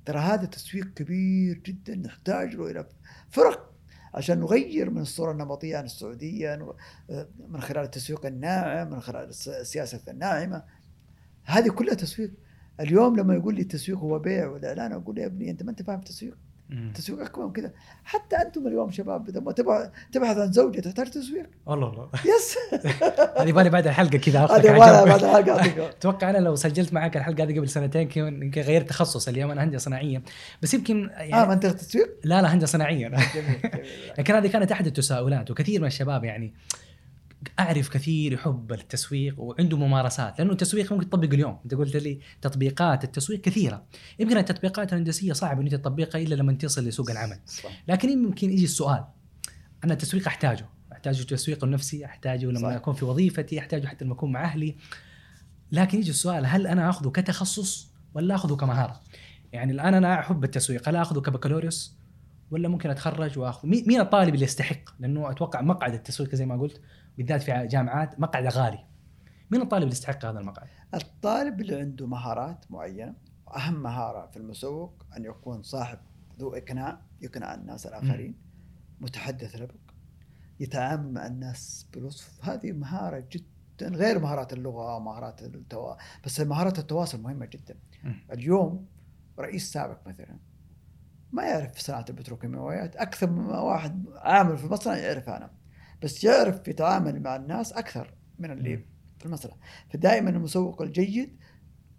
ترى هذا تسويق كبير جدا نحتاج له إلى فرق عشان نغير من الصورة النمطية عن السعودية نغ- من خلال التسويق الناعم من خلال الس- السياسة الناعمة. هذه كلها تسويق. اليوم لما يقول لي التسويق هو بيع والاعلان أقول له يا ابني أنت ما أنت فاهم التسويق. اكبر من كذا حتى أنتم اليوم شباب إذا ما تبغى تبحث عن زوجة تحتاج تسويق؟ والله والله. يس. هذه بالي بعد الحلقة كذا هذه بعد الحلقة. أتوقع أنا لو سجلت معك الحلقة هذه قبل سنتين يمكن غيرت تخصص اليوم أنا هندسه صناعية. بس يمكن آه يعني ما أنت تسويق؟ لا لا هندسه صناعية. لكن هذه كانت أحد التساؤلات وكثير من الشباب يعني أعرف كثير يحب التسويق وعنده ممارسات لأنه التسويق ممكن تطبق اليوم. أنت قلت لي تطبيقات التسويق كثيرة. يمكن التطبيقات الهندسية صعب ان تطبقها إلا لما تصل لسوق العمل. صح. لكن يمكن يجي السؤال أنا التسويق أحتاجه؟ أحتاجه التسويق النفسي أحتاجه لما صح. أكون في وظيفتي؟ أحتاجه حتى لما أكون مع أهلي؟ لكن يجي السؤال هل أنا آخذه كتخصص ولا آخذه كمهارة؟ يعني الآن أنا أحب التسويق هل آخذه كبكالوريوس ولا ممكن أتخرج وآخذ؟ مين الطالب اللي يستحق؟ لأنه أتوقع مقعد التسويق زي ما قلت. بالذات في جامعات مقعد غالي. مين الطالب اللي يستحق هذا المقعد؟ الطالب اللي عنده مهارات معينة أهم مهارة في المسوق أن يكون صاحب ذو إقناع يقنع الناس الآخرين متحدث لبق يتعامل مع الناس بلطف هذه مهارة جدا غير مهارات اللغة ومهارات التوا... بس مهارات التواصل مهمة جدا. مم. اليوم رئيس سابق مثلا ما يعرف صناعة البتروكيماويات أكثر من واحد عامل في المصنع يعرف أنا. بس يعرف يتعامل مع الناس أكثر من اللي. في المصنع فدائما المسوق الجيد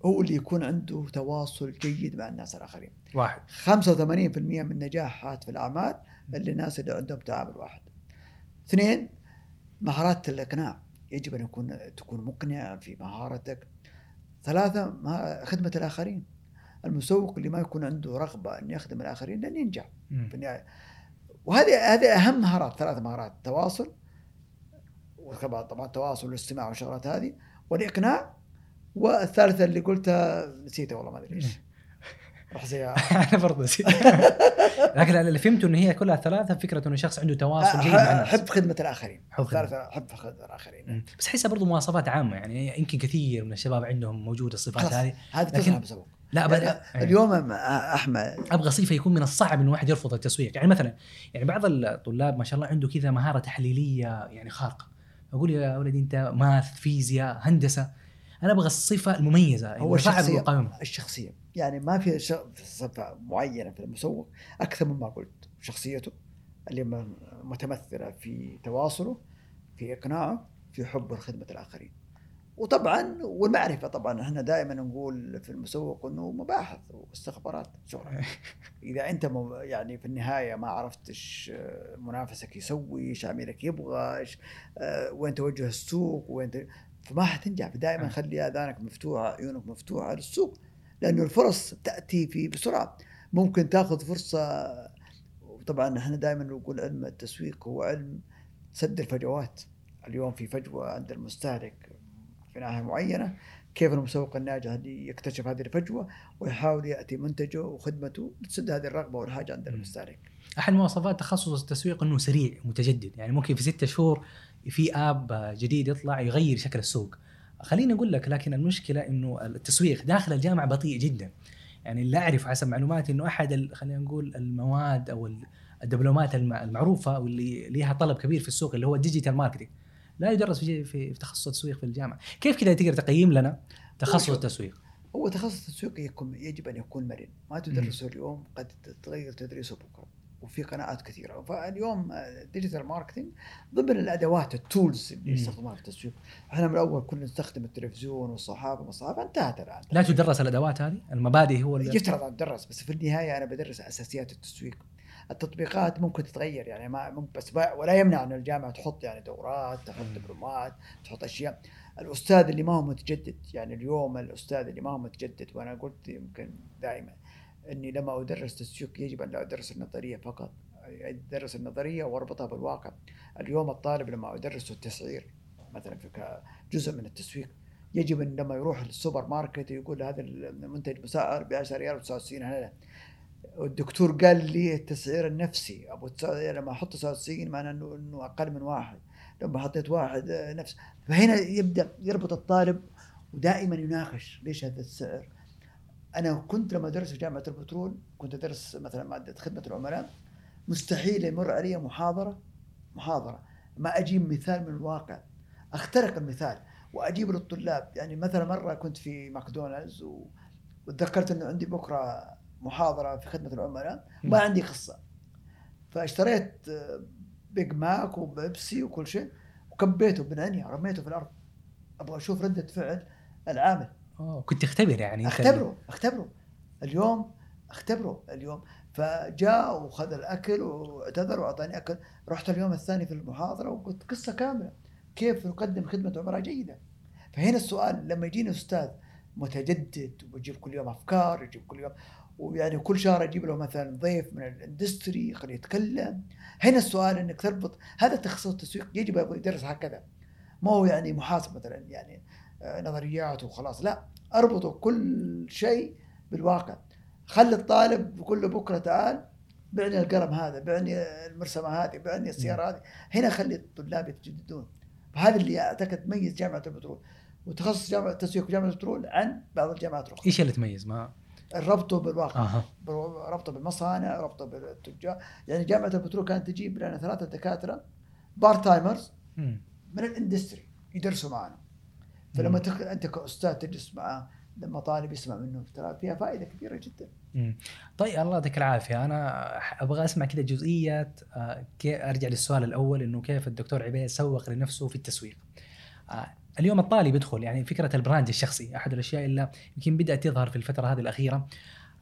هو اللي يكون عنده تواصل جيد مع الناس الآخرين. واحد. 85% من نجاحات في الأعمال اللي الناس اللي عندهم تعامل واحد. اثنين مهارات الإقناع. يجب أن يكون تكون مقنع في مهارتك. ثلاثة ما- خدمة الآخرين. المسوق اللي ما يكون عنده رغبة أن يخدم الآخرين لن ينجح. في النهاية وهذه هذه أهم مهارات ثلاث مهارات التواصل طبعا التواصل والاستماع والشغلات هذه والإقناع والثالثة اللي قلتها نسيتها والله ما أدري إيش راح زي أنا برضه نسيت. لكن اللي فهمته انه هي كلها ثلاثة فكرة إنه شخص عنده تواصل جيد مع الناس أحب خدمة الآخرين حب أحب خدمة الآخرين مم. بس أحسها برضه مواصفات عامة يعني يمكن كثير من الشباب عندهم موجودة الصفات. هذه هذه لكن- لا بل... اليوم أحمد. أبغى صفه يكون من الصعب إنه واحد يرفض التسويق. يعني مثلا يعني بعض الطلاب ما شاء الله عنده كذا مهارة تحليلية يعني خارقة. أقول يا ولدي أنت ماث فيزياء هندسة. أنا أبغى الصفة المميزة هو. المقاومه الشخصيه يعني ما في صفة معينة في المسوق أكثر مما قلت شخصيته اللي متمثلة في تواصله في إقناعه في حبه لخدمه الآخرين. وطبعا والمعرفة طبعا إحنا دائما نقول في المسوق إنه مباحث واستخبارات شغله إذا أنت يعني في النهاية ما عرفت إيش آه، منافسك يسوي إيش عميلك يبغى إيش آه، وين توجه السوق وين. فما حتنجح. فدائما خلي آذانك مفتوحة عيونك مفتوحة للسوق لأنه الفرص تأتي في بسرعة. ممكن تأخذ فرصة وطبعا إحنا دائما نقول علم التسويق هو علم سد الفجوات. اليوم في فجوة عند المستهلك في ناحيه معينة كيف المسوق الناجح اللي يكتشف هذه الفجوة ويحاول يأتي منتجه وخدمته لتسد هذه الرغبة والحاجة عند. المستهلك. احد مواصفات تخصص التسويق إنه سريع متجدد يعني ممكن في ستة شهور في آب جديد يطلع يغير شكل السوق خليني أقول لك لكن المشكلة إنه التسويق داخل الجامعة بطيء جدا يعني اللي أعرف حسب معلوماتي إنه أحد ال- خلينا نقول المواد أو ال- الدبلومات الم- المعروفة واللي ليها طلب كبير في السوق اللي هو ال digital marketing لا يدرس في في تخصص التسويق في الجامعة كيف كذا تقدر تقيم لنا تخصص. التسويق هو تخصص التسويق يكون يجب أن يكون مرن، ما تدرسه اليوم قد تتغير تدريسه بكرة وفي قناعات كثيرة، فاليوم digital marketing ضمن الأدوات ال tools اللي مم. يستخدموها في التسويق، إحنا من الأول كنا نستخدم التلفزيون والصحافة والصحافه انتهت الآن. لا تدرس الأدوات هذه المبادئ هو اللي يفترض أن تدرس بس في النهاية أنا بدرس أساسيات التسويق. التطبيقات ممكن تتغير يعني ما ممكن بس ولا يمنع إن الجامعة تحط يعني دورات، تحط دبلومات، تحط أشياء. الأستاذ اللي ما هو متجدد يعني اليوم الأستاذ اللي ما هو متجدد وأنا قلت يمكن دائما إني لما أدرس تسويق يجب أن لا أدرس النظرية فقط أدرس النظرية وأربطها بالواقع. اليوم الطالب لما ادرسه التسعير مثلا في جزء من التسويق يجب إن لما يروح للسوبر ماركت يقول هذا المنتج مسعر ب 10 ريال و99 هلا والدكتور قال لي التسعير النفسي. أبو لما أحط 99 معناه انه إنه أقل من واحد. لما حطيت واحد آه، نفس. فهنا يبدا يربط الطالب ودائما يناقش ليش هذا السعر. أنا كنت لما ادرس في جامعة البترول كنت أدرس مثلا مادة خدمة العملاء. مستحيل يمر علي محاضره محاضرة. ما أجيب مثال من الواقع. أختلق المثال واجيب للطلاب. يعني مثلا مرة كنت في ماكدونالدز. وتذكرت إنه عندي بكرة محاضرة في خدمة العملاء. ما عندي قصة. فاشتريت آه، بيج ماك وبيبسي وكل شيء وكبيته بالعنية رميته في الأرض. أبغى أشوف ردة فعل العامل. أوه. كنت تختبر يعني أختبره أختبره. اليوم أختبره اليوم. فجاء وخذ الأكل واعتذر وأعطاني أكل. رحت اليوم الثاني في المحاضرة وقلت قصة كاملة. كيف نقدم خدمة عملاء جيدة؟ فهنا السؤال لما يجيني أستاذ متجدد ويجيب كل يوم أفكار يجيب كل يوم ويعني كل شهر أجيب له مثلا ضيف من الإندستري خليه يتكلم. هنا السؤال إنك تربط هذا تخصص التسويق يجب أن يدرس هكذا. ما هو يعني محاسب مثلا يعني آه، نظريات وخلاص. لا اربطوا كل شيء بالواقع. خلي الطالب له بكرة تعال بعني القلم هذا بعني المرسمة هذه بعني السيارة هذه. هنا خلي الطلاب يتجددون. وهذا اللي أعتقد تميز جامعة البترول. وتخصص جامعة التسويق وجامعه البترول عن بعض الجامعات الأخرى. إيش اللي تميز؟ ما ربطه بالواقع. أها. ربطه بالمصانع ربطه بالتجار. يعني جامعة البترول كانت تجيب لنا ثلاثة دكاترة part timers. من ال industry يدرسوا معنا. فلما تخ... أنت كأستاذ تجلس معه لما طالب يسمع منه ترى فيها فائدة كبيرة جدا. مم. طيب الله يعطيك العافية. أنا أبغى أسمع كذا جزئيات آه، أرجع للسؤال الأول إنه كيف الدكتور عبيد سوق لنفسه في التسويق. آه، اليوم الطالب يدخل يعني فكرة ال brand الشخصي أحد الأشياء اللي يمكن بدأت تظهر في الفترة هذه الأخيرة.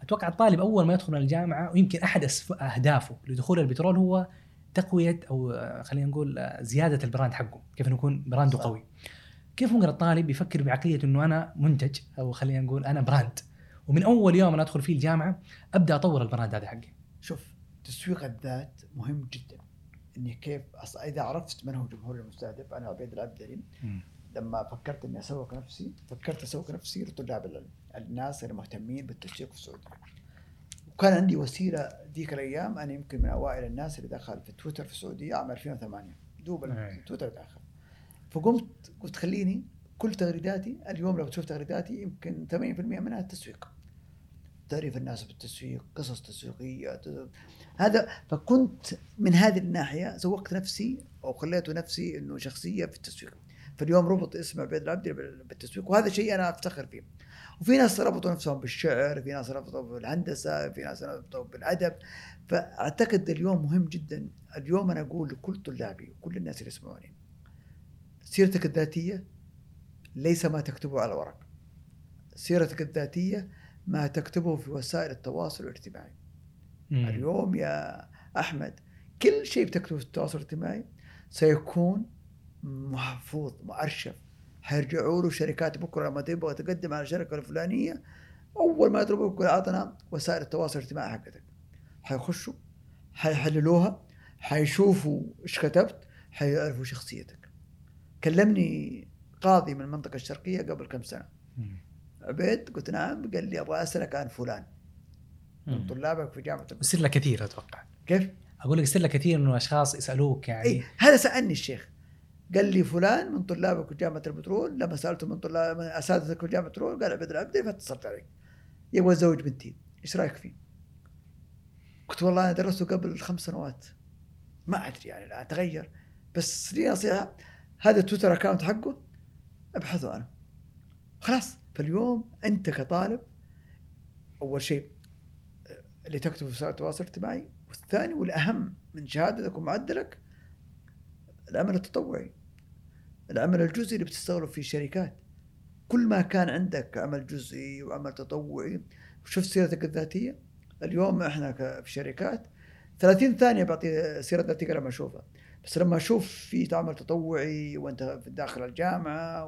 أتوقع الطالب أول ما يدخل الجامعة ويمكن أحد أهدافه لدخول البترول هو تقوية أو خلينا نقول زيادة ال brand حقه كيف يكون brand. قوي. كيف ممكن الطالب يفكر بعقلية إنه أنا منتج أو خلينا نقول أنا brand؟ ومن أول يوم أنا أدخل فيه الجامعة أبدأ أطور ال brand هذا حقي. شوف تسويق الذات مهم جدا. إني كيف. إذا عرفت من هو جمهور المستهدف أنا عبيد العبدلي لما فكرت إني أسوق نفسي فكرت أسوق نفسي لطلاب العلم الناس اللي مهتمين بالتسويق في السعوديه وكان عندي وسيلة ذيك الأيام أنا يمكن من أوائل الناس اللي دخل في تويتر في السعودية عام 2008 دوب أي. تويتر داخل. فقمت قلت خليني كل تغريداتي اليوم لو تشوف تغريداتي يمكن 80% منها التسويق. تعريف الناس بالتسويق قصص تسويقية هذا فكنت من هذه الناحية سوقت نفسي أو خليته نفسي إنه شخصية في التسويق. فاليوم ربط اسم عبيد العبدي بال- بالتسويق وهذا شيء أنا أفتخر فيه. وفي ناس ربطوا نفسهم بالشعر في ناس ربطوا بالهندسة في ناس ربطوا بالأدب. فأعتقد اليوم مهم جدا. اليوم أنا أقول لكل طلابي وكل الناس اللي يسمعوني سيرتك الذاتية ليس ما تكتبه على ورق. سيرتك الذاتية ما تكتبه في وسائل التواصل الاجتماعي. مم. اليوم يا أحمد كل شيء بتكتبه في التواصل الاجتماعي سيكون محفوظ مؤرشف. حيرجعوا له شركات بكرة لما تبغى تقدم على الشركة الفلانية أول ما يضربوك يقول اعطنا وسائل التواصل الاجتماعي حقتك. حيخشوا حيحللوها حيشوفوا إيش كتبت حيعرفوا شخصيتك. كلمني قاضي من المنطقة الشرقية قبل كم سنة. عبيد؟ قلت نعم. قال لي أبغى أسألك عن فلان. من. طلابك في جامعة يصير لك كثير أتوقع. كيف؟ أقول لك يصير لك كثير إنه أشخاص يسألوك يعني. اي هذا سألني الشيخ. قال لي فلان من طلابك في جامعة البترول لما سألته من طلاب من أساتذتك في جامعة البترول قال عبد العبدي فاتصلت عليك. يبغى يتزوج بنتي. إيش رأيك فيه؟ قلت والله أنا درسته قبل خمس سنوات. ما أدري يعني الآن تغير. بس لي نصيحة هذا التويتر account حقه ابحثوا عنه خلاص. فاليوم أنت كطالب أول شيء اللي تكتبه في وسائل التواصل الاجتماعي والثاني والأهم من شهادتك ومعدلك العمل التطوعي. العمل الجزئي اللي بتشتغله في الشركات. كل ما كان عندك عمل جزئي وعمل تطوعي وشفت سيرتك الذاتية؟ اليوم إحنا في شركات 30 ثانية بعطي سيره ذاتيه لما أشوفها. بس لما أشوف في عمل تطوعي وأنت في داخل الجامعة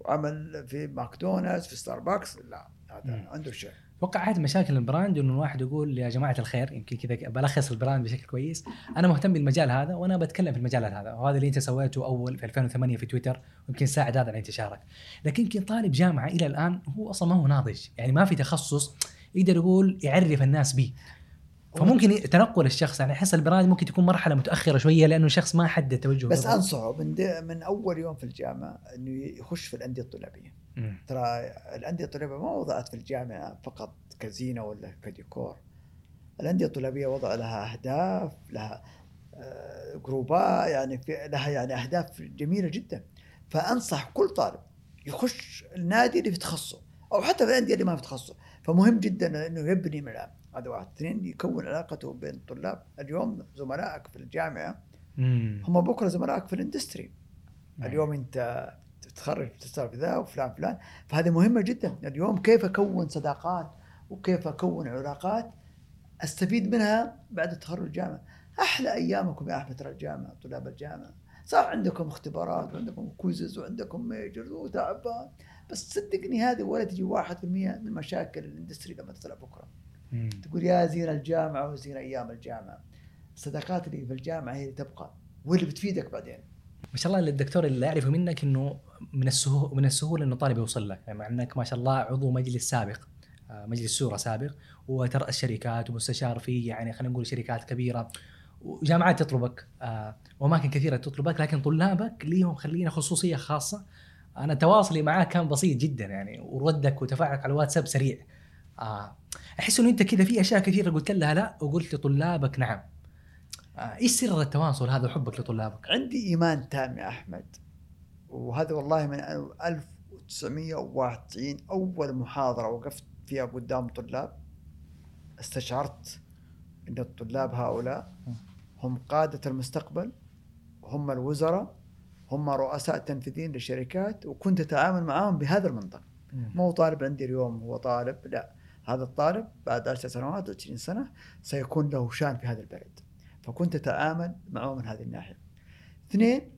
وعمل في ماكدونالدز في ستاربكس لا هذا. عنده شيء. أتوقع احد مشاكل ال brand إنه الواحد يقول يا جماعة الخير يمكن كذا بلخص ال brand بشكل كويس. أنا مهتم بالمجال هذا وأنا بتكلم في المجال هذا. وهذا اللي أنت سويته أول في 2008 في تويتر ويمكن ساعد هذا على انتشارك. لكن يمكن طالب جامعة إلى الآن هو أصلا ما هو ناضج. يعني ما في تخصص يقدر يقول يعرف الناس به فممكن تنقل الشخص يعني احس ال brand ممكن تكون مرحلة متأخرة شوية لأنه الشخص ما حدد توجهه بس بالضبط. أنصحه من من أول يوم في الجامعة إنه يخش في الأندية الطلابية. ترى الأندية الطلابية ما وضعت في الجامعة فقط كزينه ولا كديكور. الأندية الطلابية وضع لها أهداف لها آه، جروبات يعني في لها يعني أهداف جميلة جدا. فأنصح كل طالب يخش النادي اللي في تخصصه أو حتى في الأندية اللي ما في تخصص فمهم جدا إنه يبني من الان هذا واحد. اثنين يكون علاقته بين الطلاب اليوم زملائك في الجامعة مم. هم بكرة زملائك في ال industry. اليوم انت تتخرج تشتغل في ذا وفلان فلان. فهذه مهمة جدا. اليوم كيف أكون صداقات وكيف أكون علاقات أستفيد منها بعد التخرج الجامعة؟ أحلى أيامكم يا ترى الجامعة طلاب الجامعة. صح عندكم اختبارات وعندكم quizzes وعندكم majors وتعبان. بس صدقني هذه ولا تجي 1% من مشاكل ال industry لما تطلع بكرة. مم. تقول يا زين الجامعة وزين أيام الجامعة. الصداقات اللي في الجامعة هي اللي تبقى واللي بتفيدك بعدين. ما شاء الله الدكتور اللي أعرفه منك إنه من السهوله من السهولة إنه طالب يوصل لك. يعني مع انك ما شاء الله عضو مجلس سابق آه، مجلس شورى سابق وترأس شركات ومستشار في يعني خلينا نقول شركات كبيرة وجامعات تطلبك آه، وأماكن كثيرة تطلبك لكن طلابك ليهم خلينا خصوصية خاصة. أنا تواصلي معاه كان بسيط جدا يعني وردك وتفاعلك على الواتساب سريع. آه، أحس إنه أنت كذا في أشياء كثيرة قلت لها لا وقلت لطلابك نعم. آه، إيش سر التواصل هذا وحبك لطلابك؟ عندي إيمان تام يا أحمد. وهذا والله من 1991 أول محاضرة وقفت فيها قدام طلاب. استشعرت إن الطلاب هؤلاء هم قادة المستقبل هم الوزراء هم رؤساء تنفيذيين للشركات وكنت أتعامل معهم بهذا المنطق. ما هو طالب عندي اليوم هو طالب لا. هذا الطالب بعد 10 سنوات 20 سنة سيكون له شان في هذا البلد. فكنت أتعامل معه من هذه الناحية. اثنين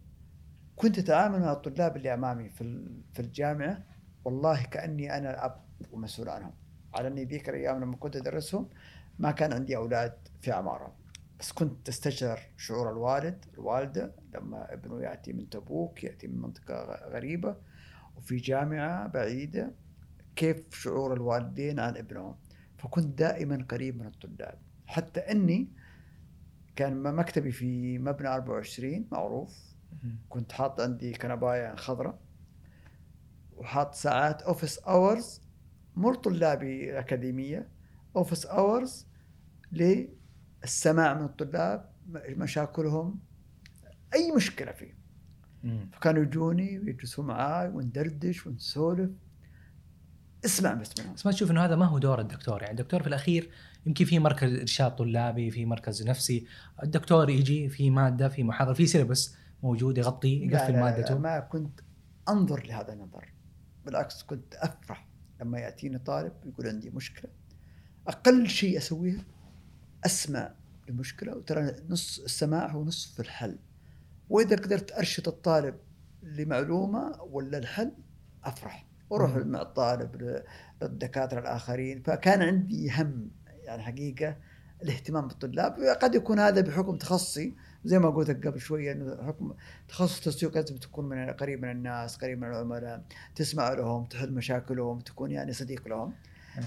كنت أتعامل مع الطلاب اللي أمامي في في الجامعة. والله كأني أنا الأب ومسؤول عنهم. على أني ذيك الأيام لما كنت أدرسهم ما كان عندي أولاد في أعمارهم. بس كنت أستشعر شعور الوالد الوالدة لما ابنه يأتي من تبوك يأتي من منطقة غريبة وفي جامعة بعيدة. كيف شعور الوالدين عن ابنهم فكنت دائما قريب من الطلاب. حتى إني كان مكتبي في مبنى 24 معروف. كنت حاط عندي كنباية خضراء وحاط ساعات office hours مو طلابي الأكاديمية office hours للسماع من الطلاب مشاكلهم أي مشكلة فيه. فكانوا يجوني ويجلسوا معاي وندردش ونسولف. اسمع بس منهم بس ما تشوف إنه هذا ما هو دور الدكتور. يعني الدكتور في الأخير يمكن في مركز إرشاد طلابي في مركز نفسي. الدكتور يجي في مادة في محاضرة في سيلبس موجود يغطي يقفل مادته. ما كنت أنظر لهذا النظر. بالعكس كنت أفرح لما يأتيني طالب يقول عندي مشكلة. أقل شيء أسويه أسمع المشكلة وترى نص السماع هو نصف الحل. وإذا قدرت أرشد الطالب لمعلومة ولا الحل أفرح. وأروح. مع الطالب للدكاتره الآخرين. فكان عندي هم يعني حقيقة الاهتمام بالطلاب. قد يكون هذا بحكم تخصصي. زي ما قلت قبل شوية إنه حكم تخصص تسويق لازم تكون من قريب من الناس قريب من العملاء تسمع لهم تحل مشاكلهم تكون يعني صديق لهم.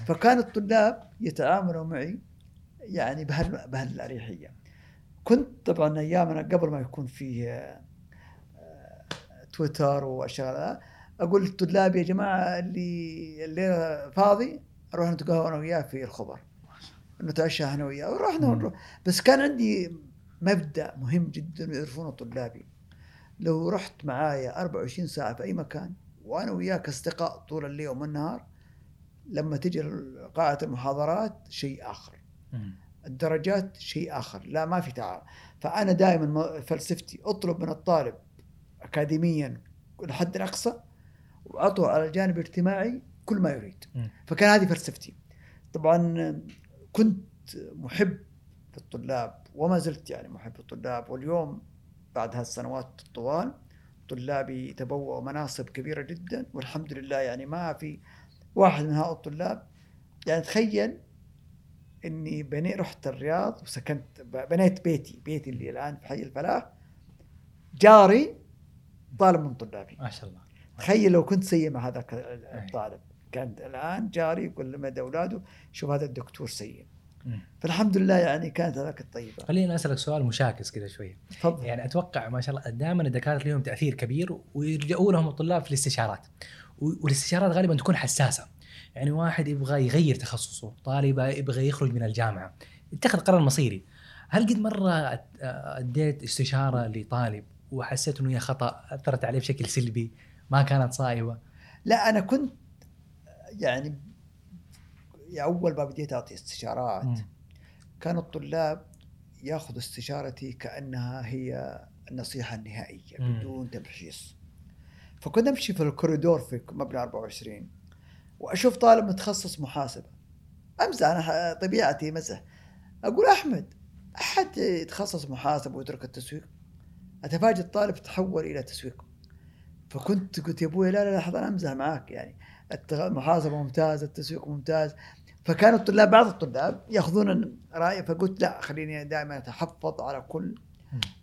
فكان الطلاب يتعاملوا معي يعني بهال بهالأريحية. كنت طبعا أيامنا قبل ما يكون فيه آه، تويتر وأشياء أقول للطلاب يا جماعة اللي الليلة فاضي نروح نتقهوى أنا وياه في الخبر. نتعشى أنا وياه ورحنا. ونروح بس كان عندي مبدأ مهم جدا ويعرفونه طلابي. لو رحت معايا 24 ساعة في أي مكان وأنا وياك أصدقاء طول الليل والنهار لما تجي قاعة المحاضرات شيء آخر. الدرجات شيء آخر. لا ما في تعب فأنا دائما فلسفتي أطلب من الطالب اكاديميا الحد الأقصى واعطه على الجانب الاجتماعي كل ما يريد. فكان هذه فلسفتي. طبعا كنت محب للطلاب وما زلت يعني محب للطلاب. واليوم بعد هالسنوات الطوال طلابي تبوأوا مناصب كبيرة جدا. والحمد لله يعني ما في واحد من هؤلاء الطلاب يعني تخيل إني بني رحت الرياض وسكنت بنيت بيتي بيتي اللي الآن في حي الفلاح. جاري طالب من طلابي. ما شاء الله. تخيل لو كنت سيء مع هذاك الطالب. كان الآن جاري يقول لمدى أولاده شوف هذا الدكتور سيء. مم. فالحمد لله يعني كانت هذاك الطيبة. خليني أسألك سؤال مشاكس كذا شوية تفضل. يعني أتوقع ما شاء الله دائما الدكاترة لهم تأثير كبير ويلجؤوا لهم الطلاب في الاستشارات. والاستشارات غالبا تكون حساسة. يعني واحد يبغى يغير تخصصه طالبه يبغى يخرج من الجامعة. يتخذ قرار مصيري. هل قد مرة أديت استشارة لطالب وحسيت إنه هي خطأ أثرت عليه بشكل سلبي؟ ما كانت صائبه لا أنا كنت يعني أول ما بديت أعطي استشارات. كان الطلاب يأخذوا استشارتي كأنها هي النصيحة النهائية. بدون تمحيص. فكنت امشي في الكوريدور في مبنى 24 وأشوف طالب متخصص محاسبة. امزح أنا طبيعتي مزح أقول أحمد أحد يتخصص محاسبة ويترك التسويق؟ أتفاجئ الطالب تحول إلى تسويق فكنت قلت يا أبوي لا لا لحظة أنا أمزح معاك يعني المحاسبه ممتازة التسويق ممتاز فكان الطلاب بعض الطلاب يأخذون رايي فقلت لا خليني دائما أتحفظ على كل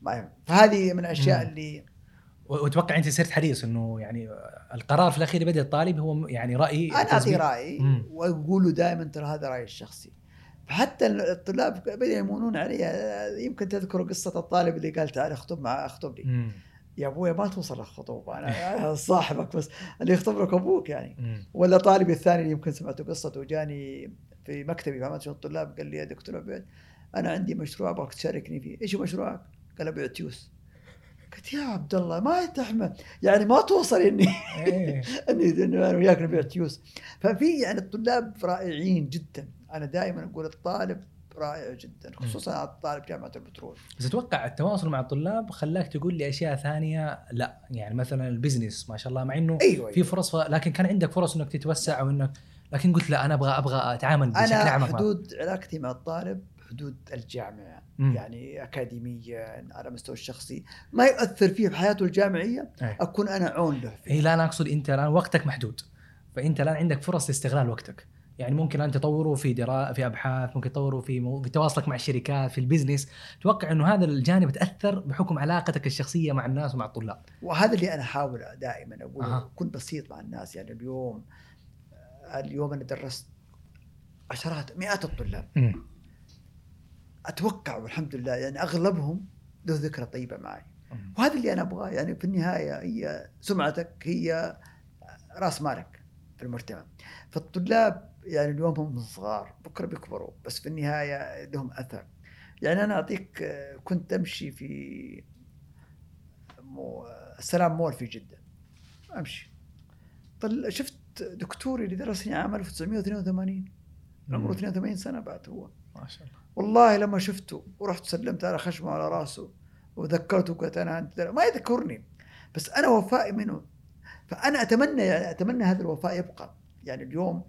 ما. فهذه من الاشياء. اللي واتوقع أنت صرت حريص إنه يعني القرار في الأخير بدأ الطالب هو يعني رأي أنا أعطي. رايي. واقول له دائما ترى هذا رأيي الشخصي فحتى الطلاب بدأوا يمونون علي يمكن تذكروا قصة الطالب اللي قال تعال اخطب مع اخطب لي مم. يا أبوي ما توصل الخطوبه أنا صاحبك بس اللي يخطب لك أبوك يعني. ولا طالبي الثاني اللي يمكن سمعتوا قصته جاني في مكتبي في شؤون الطلاب قال لي يا دكتور عبيد أنا عندي مشروع أبغاك تشاركني فيه، إيش مشروعك؟ قال ابيع تيوس. قلت يا عبد الله ما تحمل يعني ما توصل إني إيه. إني أنا وياك نبيع تيوس. ففي يعني الطلاب رائعين جدا، أنا دائما أقول الطالب رائع جدا خصوصا طالب جامعة البترول. بس أتوقع التواصل مع الطلاب خلاك تقول لي أشياء ثانية لا يعني مثلا ال business ما شاء الله مع إنه أيوه في فرص لكن كان عندك فرص إنك تتوسع أو إنك لكن قلت لا أنا أبغى أبغى أتعامل بشكل أنا أعمق معه. حدود علاقتي مع الطالب حدود الجامعة مم. يعني اكاديميا على مستوى الشخصي ما يؤثر فيه بحياته الجامعية إيه. أكون أنا عون له فيه اي لا أنا أقصد أنت الآن وقتك محدود فأنت الآن عندك فرص لاستغلال وقتك يعني ممكن الان تطوره في درا في أبحاث ممكن تطوره في مو... في تواصلك مع الشركات في ال business. أتوقع إنه هذا الجانب تاثر بحكم علاقتك الشخصية مع الناس ومع الطلاب. وهذا اللي أنا أحاول دائما أقول أها. كن بسيط مع الناس يعني اليوم اليوم أنا درست عشرات مئات الطلاب. أتوقع والحمد لله يعني أغلبهم له ذكرى طيبة معي. وهذا اللي أنا أبغاه. يعني في النهاية هي سمعتك هي راس مالك في المجتمع. فالطلاب يعني اليوم هم صغار بكرة بيكبروا بس في النهاية لهم أثر. يعني أنا أعطيك آه، كنت أمشي في مو السلام مول في جدة. أمشي. طل شفت دكتوري اللي درسني عام 1982 عمره 82 سنة بعد هو. ما شاء الله. والله لما شفته ورحت سلمت على خشمه على راسه وذكرته قلت أنا انت ما يذكرني بس أنا وفائي منه. فأنا أتمنى يعني أتمنى هذا الوفاء يبقى. يعني اليوم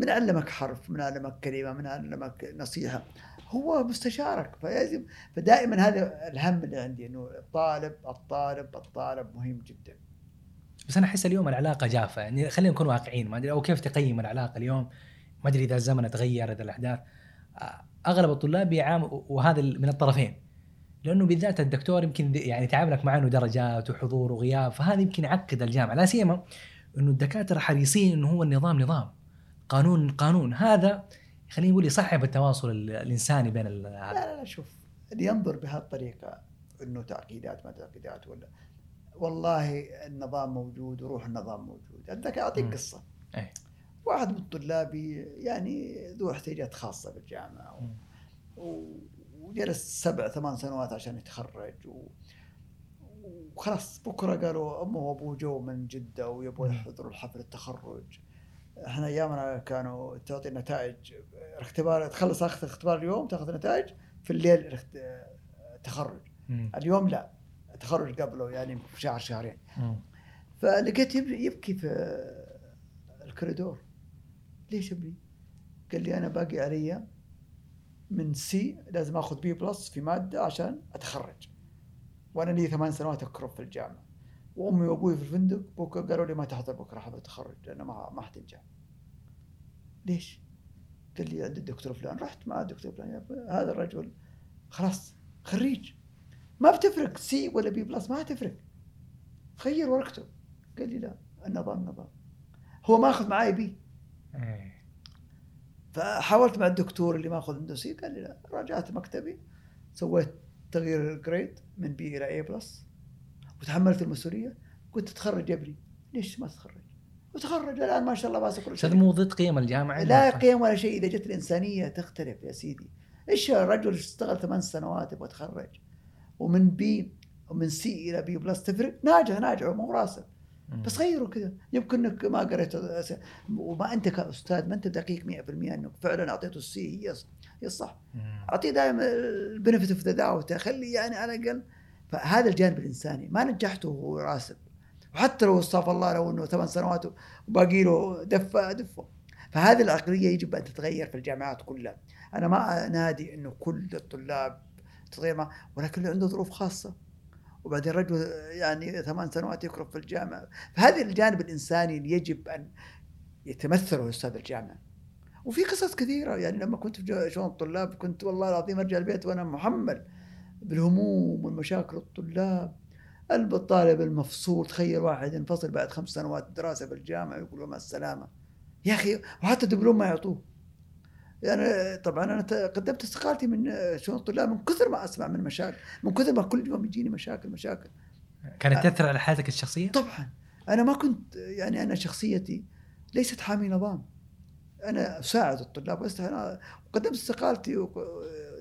من علمك حرف من علمك كلمة من علمك نصيحة. هو مستشارك. فلازم فدائما هذا الهم اللي عندي إنه الطالب الطالب الطالب مهم جدا. بس أنا أحس اليوم العلاقة جافة. يعني خلينا نكون واقعيين. ما أدري أو كيف تقيم العلاقة اليوم؟ ما أدري إذا الزمن تغير إذا الأحداث. أغلب الطلاب بيعامل وهذا من الطرفين. لأنه بالذات الدكتور يمكن يعني تعاملك معه إنه درجات وحضور وغياب. فهذا يمكن يعقد الجامعة. لا سيما إنه الدكاترة حريصين إنه هو النظام نظام. قانون قانون هذا خليني نقول يصعب التواصل ال- الإنساني بين ال- لا لا لا شوف اللي ينظر بهالطريقة إنه تعقيدات ما تعقيدات ولا والله النظام موجود وروح النظام موجود عندك أعطيك. قصة إيه. واحد من طلابي يعني ذو احتياجات خاصة بالجامعة و... و... وجلس سبع ثمان سنوات عشان يتخرج و... وخلاص بكرة قالوا أمه وأبوه جو من جدة ويبغوا. يحضروا الحفل التخرج إحنا أيامنا كانوا تعطي نتائج الاختبار تخلص اختبار اليوم تاخذ نتائج في الليل التخرج مم. اليوم لا التخرج قبله يعني شهر شهرين مم. فلقيت يب- يبكي في الكوريدور ليش يبكي؟ قال لي أنا باقي علي من C لازم آخذ B plus في مادة عشان أتخرج وأنا لي ثمان سنوات اكرف في الجامعة وأمي وأبوي في الفندق بكره قالوا لي ما تحضر بكرة حفله التخرج لأنه ما ما حتنجح ليش؟ قال لي عند الدكتور فلان رحت مع الدكتور فلان هذا الرجل خلاص خريج. ما بتفرق C ولا B plus ما تفرق. خير ورقته قال لي لا النظام نظام هو ماخذ معاي B إيه. فحاولت مع الدكتور اللي ماخذ عنده C قال لي لا راجعت مكتبي سويت تغيير ال grade من B إلى A plus وتحملت المسؤولية قلت تتخرج يا ابني. ليش ما تتخرج؟ وتخرج الآن ما شاء الله ماسك كل شيء. مو ضد قيم الجامعة لا قيم ولا شيء. إذا جت الإنسانية تختلف يا سيدي. إيش الرجل اشتغل ثمان سنوات يبغى يتخرج؟ ومن B ومن C إلى B plus تفرق. ناجح ناجح مو راسب. بس غيروا كذا. يمكن إنك ما قريت وما أنت كأستاذ ما أنت دقيق 100% إنك فعلا أعطيته ال C هي هي الصح. أعطيه دائما ال benefit of the doubt خلي يعني على الأقل فهذا الجانب الإنساني ما نجحته وهو راسب وحتى لو استغفر الله لو إنه ثمان سنوات وباقي له دفة دفة. فهذه العقلية يجب أن تتغير في الجامعات كلها. أنا ما أنادي إنه كل الطلاب معه ولكن عنده ظروف خاصة. وبعدين رجل يعني ثمان سنوات يكرف في الجامعة. فهذا الجانب الإنساني اللي يجب أن يتمثله أستاذ الجامعة وفي قصص كثيرة. يعني لما كنت في شؤون الطلاب كنت والله العظيم أرجع البيت وأنا محمل. بالهموم والمشاكل الطلاب قلب الطالب المفصول تخيل واحد ينفصل بعد خمس سنوات دراسة في الجامعة يقول له مع السلامة. يا أخي وحتى دبلوم ما يعطوه. يعني طبعا أنا قدمت استقالتي من شؤون الطلاب من كثر ما أسمع من مشاكل من كثر ما كل يوم يجيني مشاكل مشاكل. كانت تأثر على حياتك الشخصية؟ طبعا. أنا ما كنت يعني أنا شخصيتي ليست حامي نظام. أنا أساعد الطلاب بس أنا قدمت استقالتي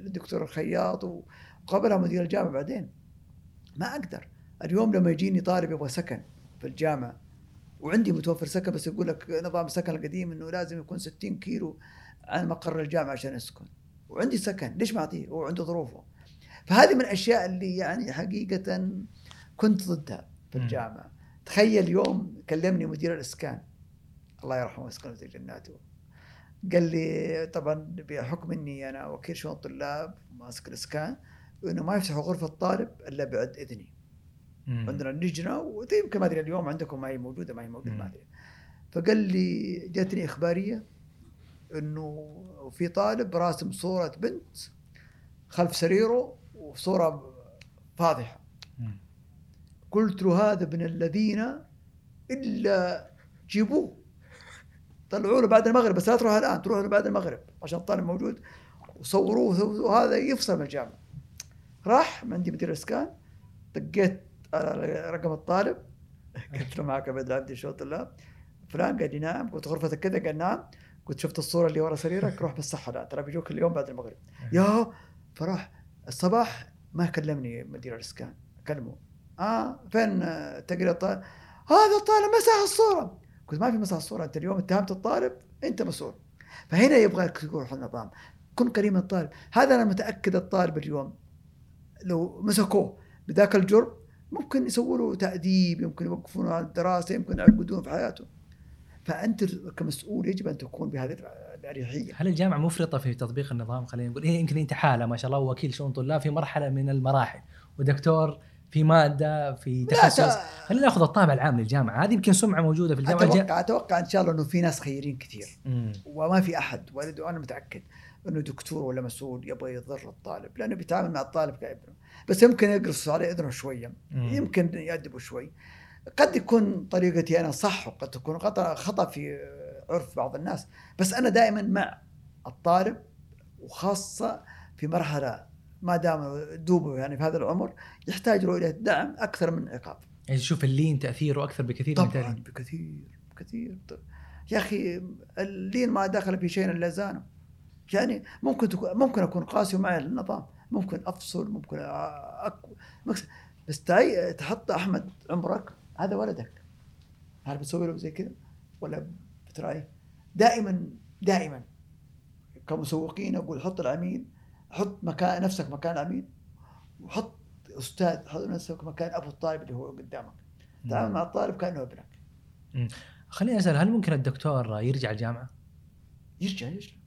للدكتور الخياط وقابلها مدير الجامعة بعدين. ما أقدر. اليوم لما يجيني طالب يبغى سكن في الجامعة وعندي متوفر سكن بس يقول لك نظام السكن القديم إنه لازم يكون 60 كيلو عن مقر الجامعة عشان يسكن. وعندي سكن. ليش ما أعطيه؟ هو عنده ظروفه. فهذه من الأشياء اللي يعني حقيقة كنت ضدها في. الجامعة. تخيل يوم كلمني مدير الإسكان. الله يرحمه ويسكنه في جناته قال لي طبعا بحكم إني أنا وكيل شؤون الطلاب ماسك الإسكان. إنه ما يفتحوا غرفة طالب إلا بعد إذني مم. عندنا اللجنه ويمكن ما أدري اليوم عندكم ما هي موجودة ما هي موجودة ما. أدري فقال لي جاتني إخبارية إنه في طالب راسم صورة بنت خلف سريره وصورة فاضحة مم. قلت له هذا ابن الذين إلا جيبوه طلعوا له بعد المغرب بس لا تروح الآن تروح له بعد المغرب عشان الطالب موجود وصوروه وهذا يفصل من الجامعة راح من عندي مدير إسكان دقيت على رقم الطالب قلت له معك عبد العبد شو طلاب. فلان قال لي نعم قلت غرفتك كذا قال نعم قلت شفت الصورة اللي ورا سريرك روح مسحها الآن ترى بيجوك اليوم بعد المغرب. يا فراح. الصباح ما كلمني مدير الإسكان كلمه. آه فين آه، تقرير الطالب هذا الطالب مسح الصورة. قلت ما في مسح الصورة أنت اليوم اتهمت الطالب أنت مسؤول. فهنا يبغى يروح النظام كن كريم الطالب. هذا أنا متأكد الطالب اليوم لو مسكوه بذاك الجرم ممكن يسووا له تأديب يمكن يوقفونه عن الدراسة يمكن يعقدونه في حياته. فأنت كمسؤول يجب أن تكون بهذه الأريحية. هل الجامعة مفرطة في تطبيق النظام؟ خلينا نقول إيه يمكن انت حاله ما شاء الله وكيل شؤون طلاب في مرحلة من المراحل. ودكتور في مادة في تخصص. خلينا ناخذ الطابع العام للجامعة. هذه يمكن سمعة موجودة في الجامعة. الج- أتوقع أتوقع إن شاء الله إنه في ناس خيرين كثير. مم. وما في أحد ولد وأنا متأكد. إنه دكتور ولا مسؤول يبغى يضر الطالب. لأنه بيتعامل مع الطالب كأبنه. بس يمكن يقرص على اذنه شوية. يمكن يأدبه شوي. قد يكون طريقتي أنا صح وقد تكون خطأ في عرف بعض الناس. بس أنا دائما مع الطالب وخاصة في مرحلة ما دام دوبه يعني في هذا العمر يحتاج له إلى دعم أكثر من عقاب يعني تشوف اللين تأثيره أكثر بكثير من طبعا بكثير بكثير. يا أخي اللين ما دخل في شيء إلا زانه. يعني ممكن تكون ممكن أكون قاسي ومعي النظام ممكن أفصل ممكن أك... مكس- بس تعي... تحط أحمد عمرك هذا ولدك. هل بتسوي له زي كذا؟ ولا بتراعيه؟ دائما دائما. كمسوقين أقول حط العميل حط مكان نفسك مكان العميل وحط أستاذ حط نفسك مكان أبو الطالب اللي هو قدامك. تعامل مع الطالب كأنه ابنك. خليني أسأل هل ممكن الدكتور يرجع الجامعة؟ يرجع يرجع.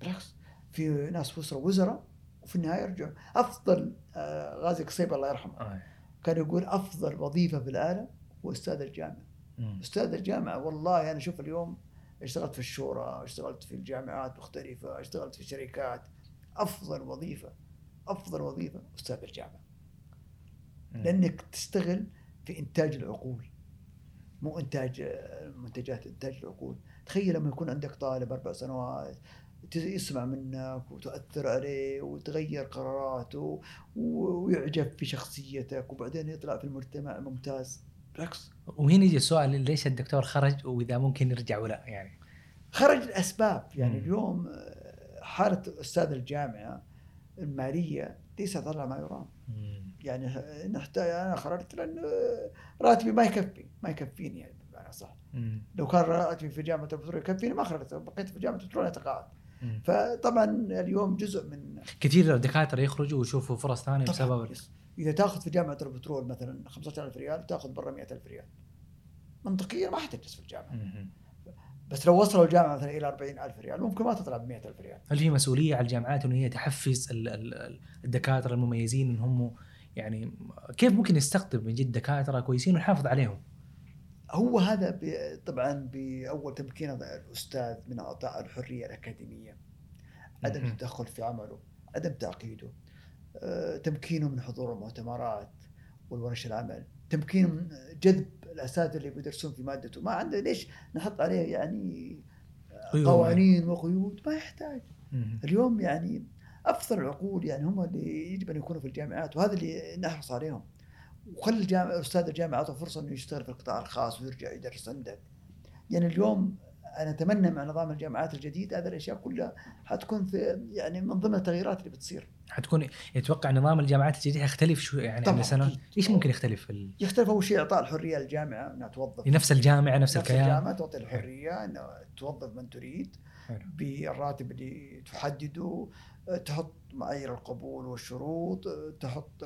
بالعكس في ناس وصلوا وزراء وفي النهاية يرجعوا أفضل آه، غازي قصيب الله يرحمه آه. كان يقول أفضل وظيفة في العالم هو أستاذ الجامعة مم. أستاذ الجامعة والله أنا شوف اليوم اشتغلت في الشورى اشتغلت في الجامعات مختلفة اشتغلت في شركات أفضل وظيفة أفضل وظيفة أستاذ الجامعة مم. لأنك تشتغل في إنتاج العقول مو إنتاج آه، منتجات إنتاج العقول تخيل لما يكون عندك طالب أربع سنوات يسمع منك وتؤثر عليه وتغير قراراته ويعجب في شخصيتك وبعدين يطلع في المجتمع ممتاز بالعكس وهنا يجي السؤال ليش الدكتور خرج وإذا ممكن يرجع ولا يعني خرج الاسباب يعني مم. اليوم حالة أستاذ الجامعة المالية ليس اضل ما يرام. يعني نحتاج أنا خرجت لأن راتبي ما يكفي ما يكفيني يعني بمعنى صح. لو كان راتبي في جامعة البترول يكفيني ما خرجت بقيت في جامعة البترول أتقاعد. فطبعا اليوم جزء من كثير دكاتره يخرجوا ويشوفوا فرص ثانية بسبب. إذا تأخذ في جامعة البترول مثلا 15000 ريال تأخذ برا 100000 ريال منطقيا ما حتجلس في الجامعة مم. بس لو وصلوا الجامعة مثلا إلى 40000 ريال ممكن ما تطلع ب 100000 ريال هل في مسؤولية على الجامعات إنه هي تحفز ال- ال- الدكاترة المميزين انهم يعني كيف ممكن يستقطب من جد دكاترة كويسين ويحافظ عليهم؟ هو هذا طبعا بأول تمكين الأستاذ من إعطاء الحرية الأكاديمية. عدم. التدخل في عمله عدم تعقيده. آه، تمكينه من حضور المؤتمرات والورش العمل. تمكينه من جذب الأساتذة اللي بيدرسون في مادته. ما عنده ليش نحط عليه يعني قيود. قوانين وقيود؟ ما يحتاج. اليوم يعني أفضل العقول يعني هم اللي يجب أن يكونوا في الجامعات وهذا اللي نحرص عليهم. وخلي الجامعة أستاذ الجامعة اعطوا فرصة إنه يشتغل في القطاع الخاص ويرجع يدرس عندك. يعني اليوم أنا أتمنى مع نظام الجامعات الجديد هذه الأشياء كلها حتكون في يعني من ضمن التغييرات اللي بتصير. حتكون يتوقع نظام الجامعات الجديد يختلف شو يعني طبعاً، أكيد. إيش ممكن يختلف ال- يختلف أول شيء إعطاء الحرية للجامعة إنها توظف نفس الجامعة نفس الكيان. الجامعة تعطي الحرية إنه توظف من تريد. بالراتب اللي تحدده تحط معايير القبول والشروط تحط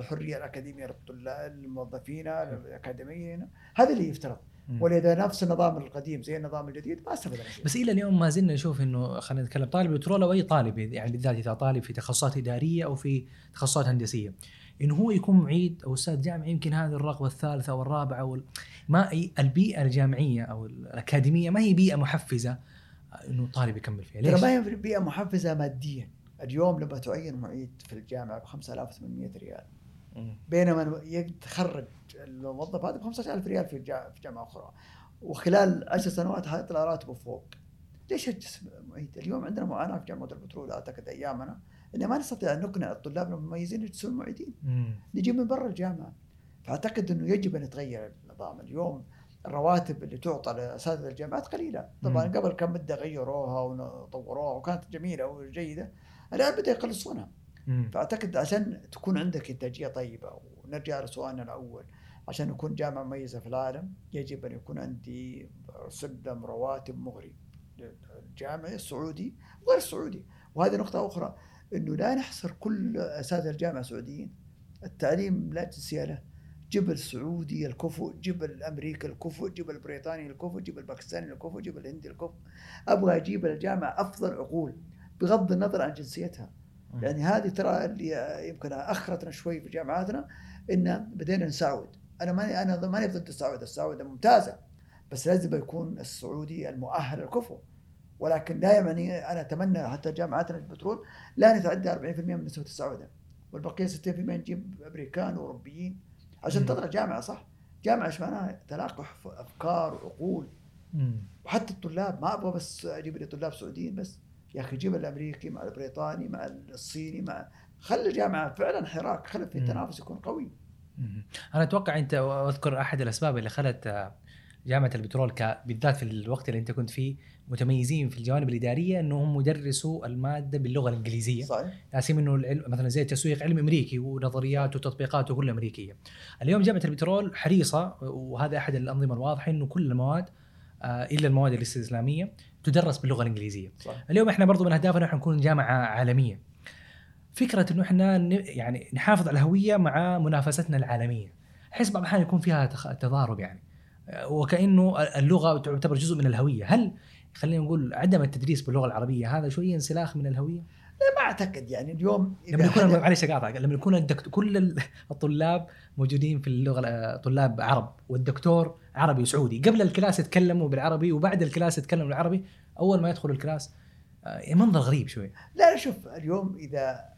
الحريه الأكاديمية للطلاب الموظفين الاكاديميين هذا اللي يفترض. ولذا نفس النظام القديم زي النظام الجديد ما استفدنا شيء بس إلى اليوم ما زلنا نشوف إنه خلينا نتكلم طالب بترول أو أي طالب يعني بالذات إذا طالب في تخصصات إدارية أو في تخصصات هندسية انه هو يكون معيد أو أستاذ جامعي يمكن هذه الرغبة الثالثة أو الرابعة أو ما البيئة الجامعية أو الأكاديمية ما هي بيئة محفزة إنه طالب يكمل فيها ترى ليش؟ ما هي بيئة محفزة ماديا اليوم لما تعين معيد في الجامعة ب 5800 ريال. بينما يتخرج الموظف هذا ب 15000 ريال في في جامعة أخرى وخلال 10 سنوات حيطلع راتبه فوق ليش معيد؟ اليوم عندنا معاناة في جامعة البترول أعتقد أيامنا إن ما نستطيع أن نقنع الطلاب المميزين يجلسون معيدين. نجيب من برا الجامعة فأعتقد إنه يجب أن يتغير النظام اليوم الرواتب اللي تعطى لأساتذة الجامعات قليلة طبعا مم. قبل كم مده غيروها وطوروها وكانت جميلة وجيدة الآن بدأ يقلصونها. فأعتقد عشان تكون عندك إنتاجية طيبة ونرجع لسؤالنا الأول. عشان نكون جامعة مميزة في العالم يجب أن يكون عندي سلم رواتب مغري. الجامعي السعودي وغير السعودي. وهذه نقطة أخرى إنه لا نحصر كل أساتذة الجامعة سعوديين التعليم لا جنسيه له. جيب السعودي الكفؤ جيب الامريكي الكفؤ جيب البريطاني الكفؤ جيب الباكستاني الكفؤ جيب الهندي الكفؤ أبغى أجيب الجامعة أفضل عقول بغض النظر عن جنسيتها. يعني هذه ترى اللي يمكن أخرتنا شوي في جامعاتنا إن بدينا نساعد. أنا ماني أنا ماني ضد السعودة. السعودة ممتازة بس لازم يكون السعودي المؤهل الكفؤ ولكن لا يعني أنا أتمنى حتى جامعاتنا البترول لا نتعدى 40% من نسبة السعودة. والبقية 60% نجيب أمريكان وأوروبيين. عشان. تطلع جامعة صح؟ جامعة إيش معناها؟ تلاقح أفكار وعقول. وحتى الطلاب ما أبغى بس أجيب لي طلاب سعوديين بس. يا أخي جيب الأمريكي مع البريطاني مع الصيني مع خلي الجامعة فعلا حراك خلي في. تنافس يكون قوي. أنا أتوقع أنت اذكر أحد الأسباب اللي خلت آه، جامعة البترول بالذات في الوقت اللي أنت كنت فيه متميزين في الجوانب الإدارية إنهم يدرسوا المادة باللغة الإنجليزية صحيح لاسيم انه العلم مثلا زي التسويق علم أمريكي ونظريات وتطبيقات كلها أمريكية. اليوم جامعة البترول حريصة وهذا أحد الأنظمة الواضحة إنه كل المواد إلا المواد الاستسلاميه تدرس باللغة الإنجليزية. صح اليوم إحنا برضو من أهدافنا إحنا نكون جامعة عالمية. فكرة إنه إحنا يعني نحافظ على الهوية مع منافستنا العالمية. أحس بعض الأحيان يكون فيها تضارب يعني. آه، وكأنه اللغة تعتبر جزء من الهوية، هل خلينا نقول عدم التدريس باللغة العربية هذا شوية انسلاخ من الهوية؟ لا ما أعتقد يعني اليوم لما يكون معلش أقاطعك لما يكون الدكتور كل ال- الطلاب موجودين في اللغة طلاب عرب والدكتور عربي وسعودي. قبل ال class يتكلموا بالعربي وبعد ال class يتكلموا بالعربي أول ما يدخلوا الكلاس آه، منظر غريب شوي. لا شوف اليوم إذا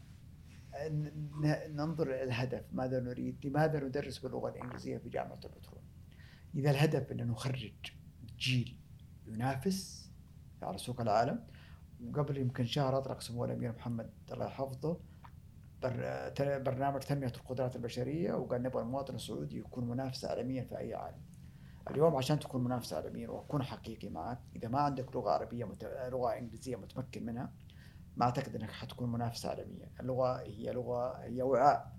ننظر إلى الهدف ماذا نريد لماذا ندرس باللغة الإنجليزية في جامعة البترول إذا الهدف إن نخرج جيل ينافس على سوق العالم. وقبل يمكن شهر أطلق سمو الأمير محمد الله يحفظه برنامج تنمية القدرات البشرية وقال نبغى المواطن السعودي يكون منافس عالميا في أي عالم. اليوم عشان تكون منافس عالميا وأكون حقيقي معك إذا ما عندك لغة عربية مت... لغة إنجليزية متمكن منها ما أعتقد إنك حتكون منافسة عالمية، اللغة هي لغة هي وعاء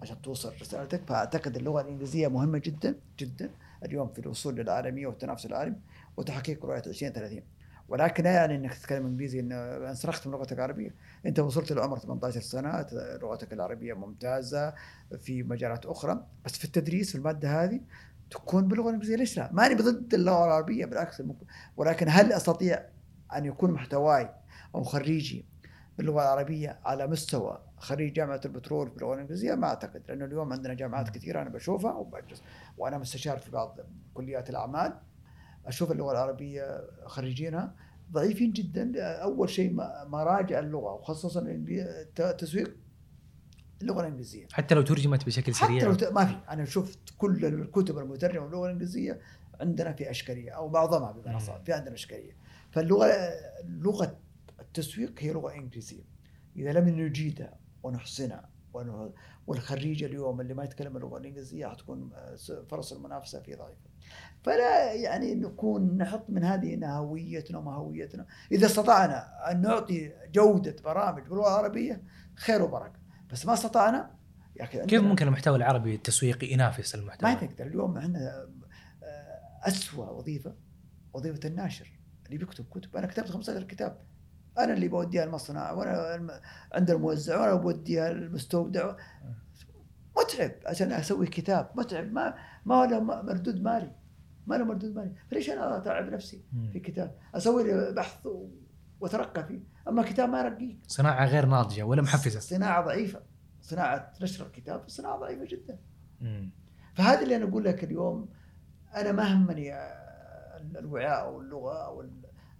عشان توصل رسالتك. فأعتقد اللغة الإنجليزية مهمة جدا جدا. اليوم في الوصول للعالمية والتنافس العالمي وتحقيق رؤية 2030 ولكن لا يعني إنك تتكلم إنجليزي ان انسرخت من لغتك العربية. أنت وصلت لعمر 18 سنة لغتك العربية ممتازة في مجالات أخرى. بس في التدريس في المادة هذه تكون باللغة الإنجليزية ليش لا؟ ماني ضد اللغة العربية بالعكس ولكن هل أستطيع أن يكون محتواي أو خريجي باللغة العربية على مستوى خريج جامعة البترول باللغة الإنجليزية؟ ما أعتقد لأنه اليوم عندنا جامعات كثيرة أنا بشوفها وبجلس وأنا مستشار في بعض كليات الأعمال. أشوف اللغة العربية خريجينها ضعيفين جدا. أول شيء مراجع اللغة وخصوصا تسويق اللغة الإنجليزية. حتى لو ترجمت بشكل سريع. حتى لو ت... ما في. أنا شفت كل الكتب المترجمة باللغة الإنجليزية عندنا في اشكاليه أو معظمها بمعنى صح في عندنا اشكاليه فاللغة لغة التسويق هي لغة إنجليزية. إذا لم نجيدها ونحسنها والخريج اليوم اللي ما يتكلم اللغة الإنجليزية حتكون فرص المنافسة فيه ضعيفة. فلا يعني نكون نحط من هذه هويتنا وما هويتنا، إذا استطعنا أن نعطي جودة برامج باللغة العربية خير وبركة، بس ما استطعنا. يا أخي كيف ممكن المحتوى العربي التسويقي ينافس المحتوى؟ ما تقدر اليوم عندنا اسوء وظيفة وظيفة الناشر اللي بيكتب كتب، أنا كتبت 15 كتاب. أنا اللي بوديها المصنع وأنا عند الموزع وأنا بوديها المستودع. متعب عشان أسوي كتاب. متعب. ما ما له مردود مالي. ما له مردود مالي. فليش أنا أتعب نفسي في كتاب؟ أسوي لي بحث وأترقى فيه. أما كتاب ما يرقيك. صناعة غير ناضجة ولا محفزة. صناعة ضعيفة. صناعة نشر الكتاب صناعة ضعيفة جدا. فهذا اللي أنا أقول لك اليوم أنا ما همني الوعاء أو اللغة أو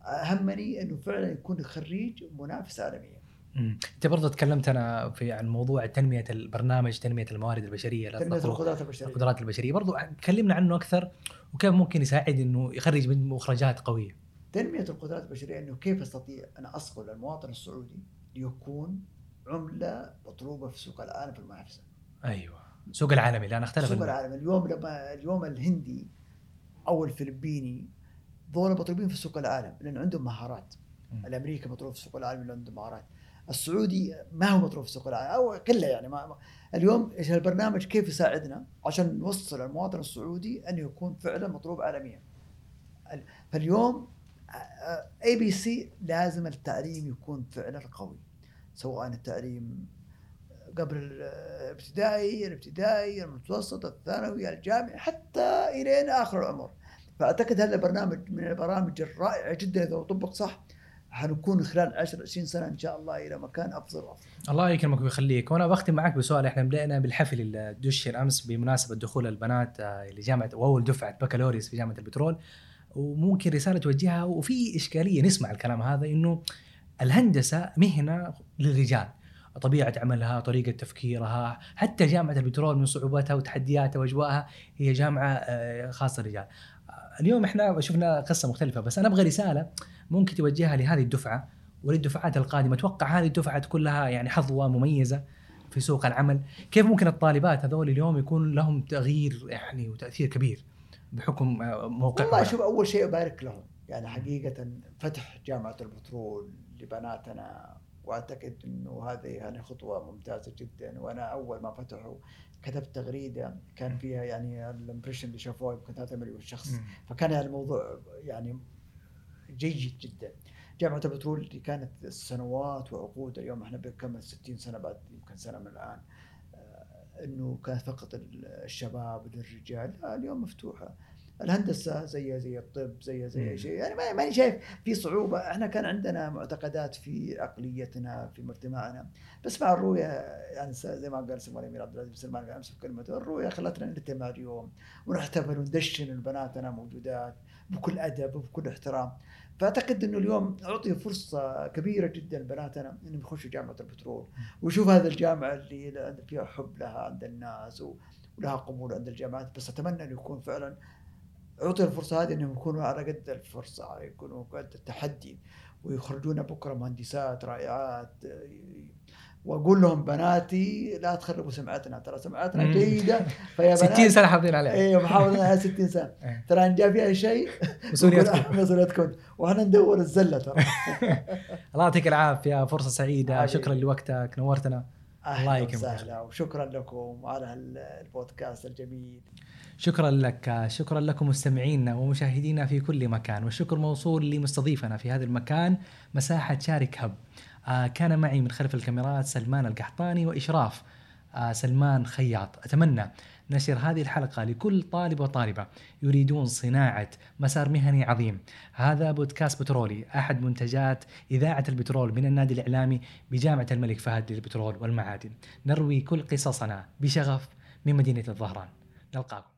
همني إنه فعلا يكون خريج منافس عالميا. أنت برضه تكلمت أنا في عن موضوع تنمية البرنامج تنمية الموارد البشرية تنمية القدرات البشرية. القدرات البشرية. برضه تكلمنا عنه أكثر وكيف ممكن يساعد إنه يخرج من مخرجات قوية. تنمية القدرات البشرية إنه كيف أستطيع أن اصقل المواطن السعودي ليكون عملة مطلوبة في سوق العالم في المنافسة. أيوه. سوق العالمي لا نختلف سوق العالم. اليوم لما اليوم الهندي أو الفلبيني ذولا مطلوبين في سوق العالم لأن عندهم مهارات. الامريكي مطلوب في سوق العالم لأنه عنده مهارات. السعودي ما هو مطلوب في سوق العالم. أو كله يعني ما اليوم إيش البرنامج كيف يساعدنا عشان نوصل المواطن السعودي انه يكون فعلا مطلوب عالميا. فاليوم اي بي سي لازم التعليم يكون فعلا قوي سواء التعليم قبل الابتدائي الابتدائي المتوسط الثانوي الجامعي حتى إلين آخر العمر. فأعتقد هذا البرنامج من البرامج الرائعة جدا إذا طبق صح حنكون خلال 10 20 سنة إن شاء الله إلى مكان أفضل وأفضل. الله يكرمك ويخليك. وأنا بختم معك بسؤال. إحنا بدأنا بالحفل اللي دشر امس بمناسبة دخول البنات آه، لجامعه واول دفعه بكالوريوس في جامعة البترول. وممكن رسالة توجهها وفي إشكالية نسمع الكلام هذا إنه الهندسة مهنة للرجال. طبيعة عملها، طريقة تفكيرها، حتى جامعة البترول من صعوباتها وتحدياتها وأجواءها هي جامعة آه، خاصة للرجال. اليوم إحنا شفنا قصة مختلفة بس أنا أبغى رسالة ممكن توجهها لهذه الدفعة وللدفعات القادمة. أتوقع هذه الدفعة تكون لها يعني حظوة مميزة في سوق العمل. كيف ممكن الطالبات هذول اليوم يكون لهم تغيير يعني وتأثير كبير؟ بحكم موقعهم والله شوف أول شيء أبارك لهم. يعني حقيقة فتح جامعة البترول لبناتنا وأعتقد إنه هذه يعني خطوة ممتازة جدا. وأنا أول ما فتحوا كتبت تغريدة كان فيها يعني الامبريشن اللي شافوه يمكن 3 مليون شخص فكان الموضوع يعني جيد جدا. جامعة البترول اللي كانت سنوات وعقود. اليوم إحنا بنكمل 60 سنة بعد يمكن سنة من الآن. آه، إنه كانت فقط الشباب للرجال اليوم مفتوحة. الهندسة زيها زي الطب زيها زي أي شيء. يعني ماني شايف في صعوبة. إحنا كان عندنا معتقدات في عقليتنا في مجتمعنا. بس مع الرؤية يعني زي ما قال سمو الأمير عبد العزيز بن سلمان أمس في كلمته الرؤية خلتنا نجتمع اليوم ونحتفل وندشن بناتنا موجودات بكل أدب وبكل احترام. فأعتقد إنه اليوم أعطي فرصة كبيرة جدا لبناتنا إنهم يخشوا جامعة البترول. ويشوف هذه الجامعة اللي فيها حب لها عند الناس ولها قبول عند الجامعات. بس أتمنى إنه يكون فعلا أعطي الفرصة هذه إنهم يكونوا على قد الفرصة يكونوا قد التحدي. ويخرجون بكرة مهندسات رائعات وأقول لهم بناتي لا تخربوا سمعتنا. ترى سمعتنا. جيدة. فيا 60 سنة حافظين عليها. أيوه محافظين على 60 سنة. إيه. ترى إن جاء فيها شيء مسؤوليتكم مسؤوليتكم وإحنا ندور الزلة ترى. الله يعطيك العافية فرصة سعيدة. شكرا لوقتك نورتنا. الله يكرمك. وسهلا. وشكرا لكم على البودكاست الجميل. شكرا لك شكرا لكم مستمعينا ومشاهدينا في كل مكان. والشكر موصول لمستضيفنا في هذا المكان مساحة شارك هب. كان معي من خلف الكاميرات سلمان القحطاني وإشراف آه سلمان خياط. أتمنى نشر هذه الحلقة لكل طالب وطالبة يريدون صناعة مسار مهني عظيم. هذا بودكاست بترولي أحد منتجات إذاعة البترول من النادي الإعلامي بجامعة الملك فهد للبترول والمعادن. نروي كل قصصنا بشغف من مدينة الظهران. نلقاكم.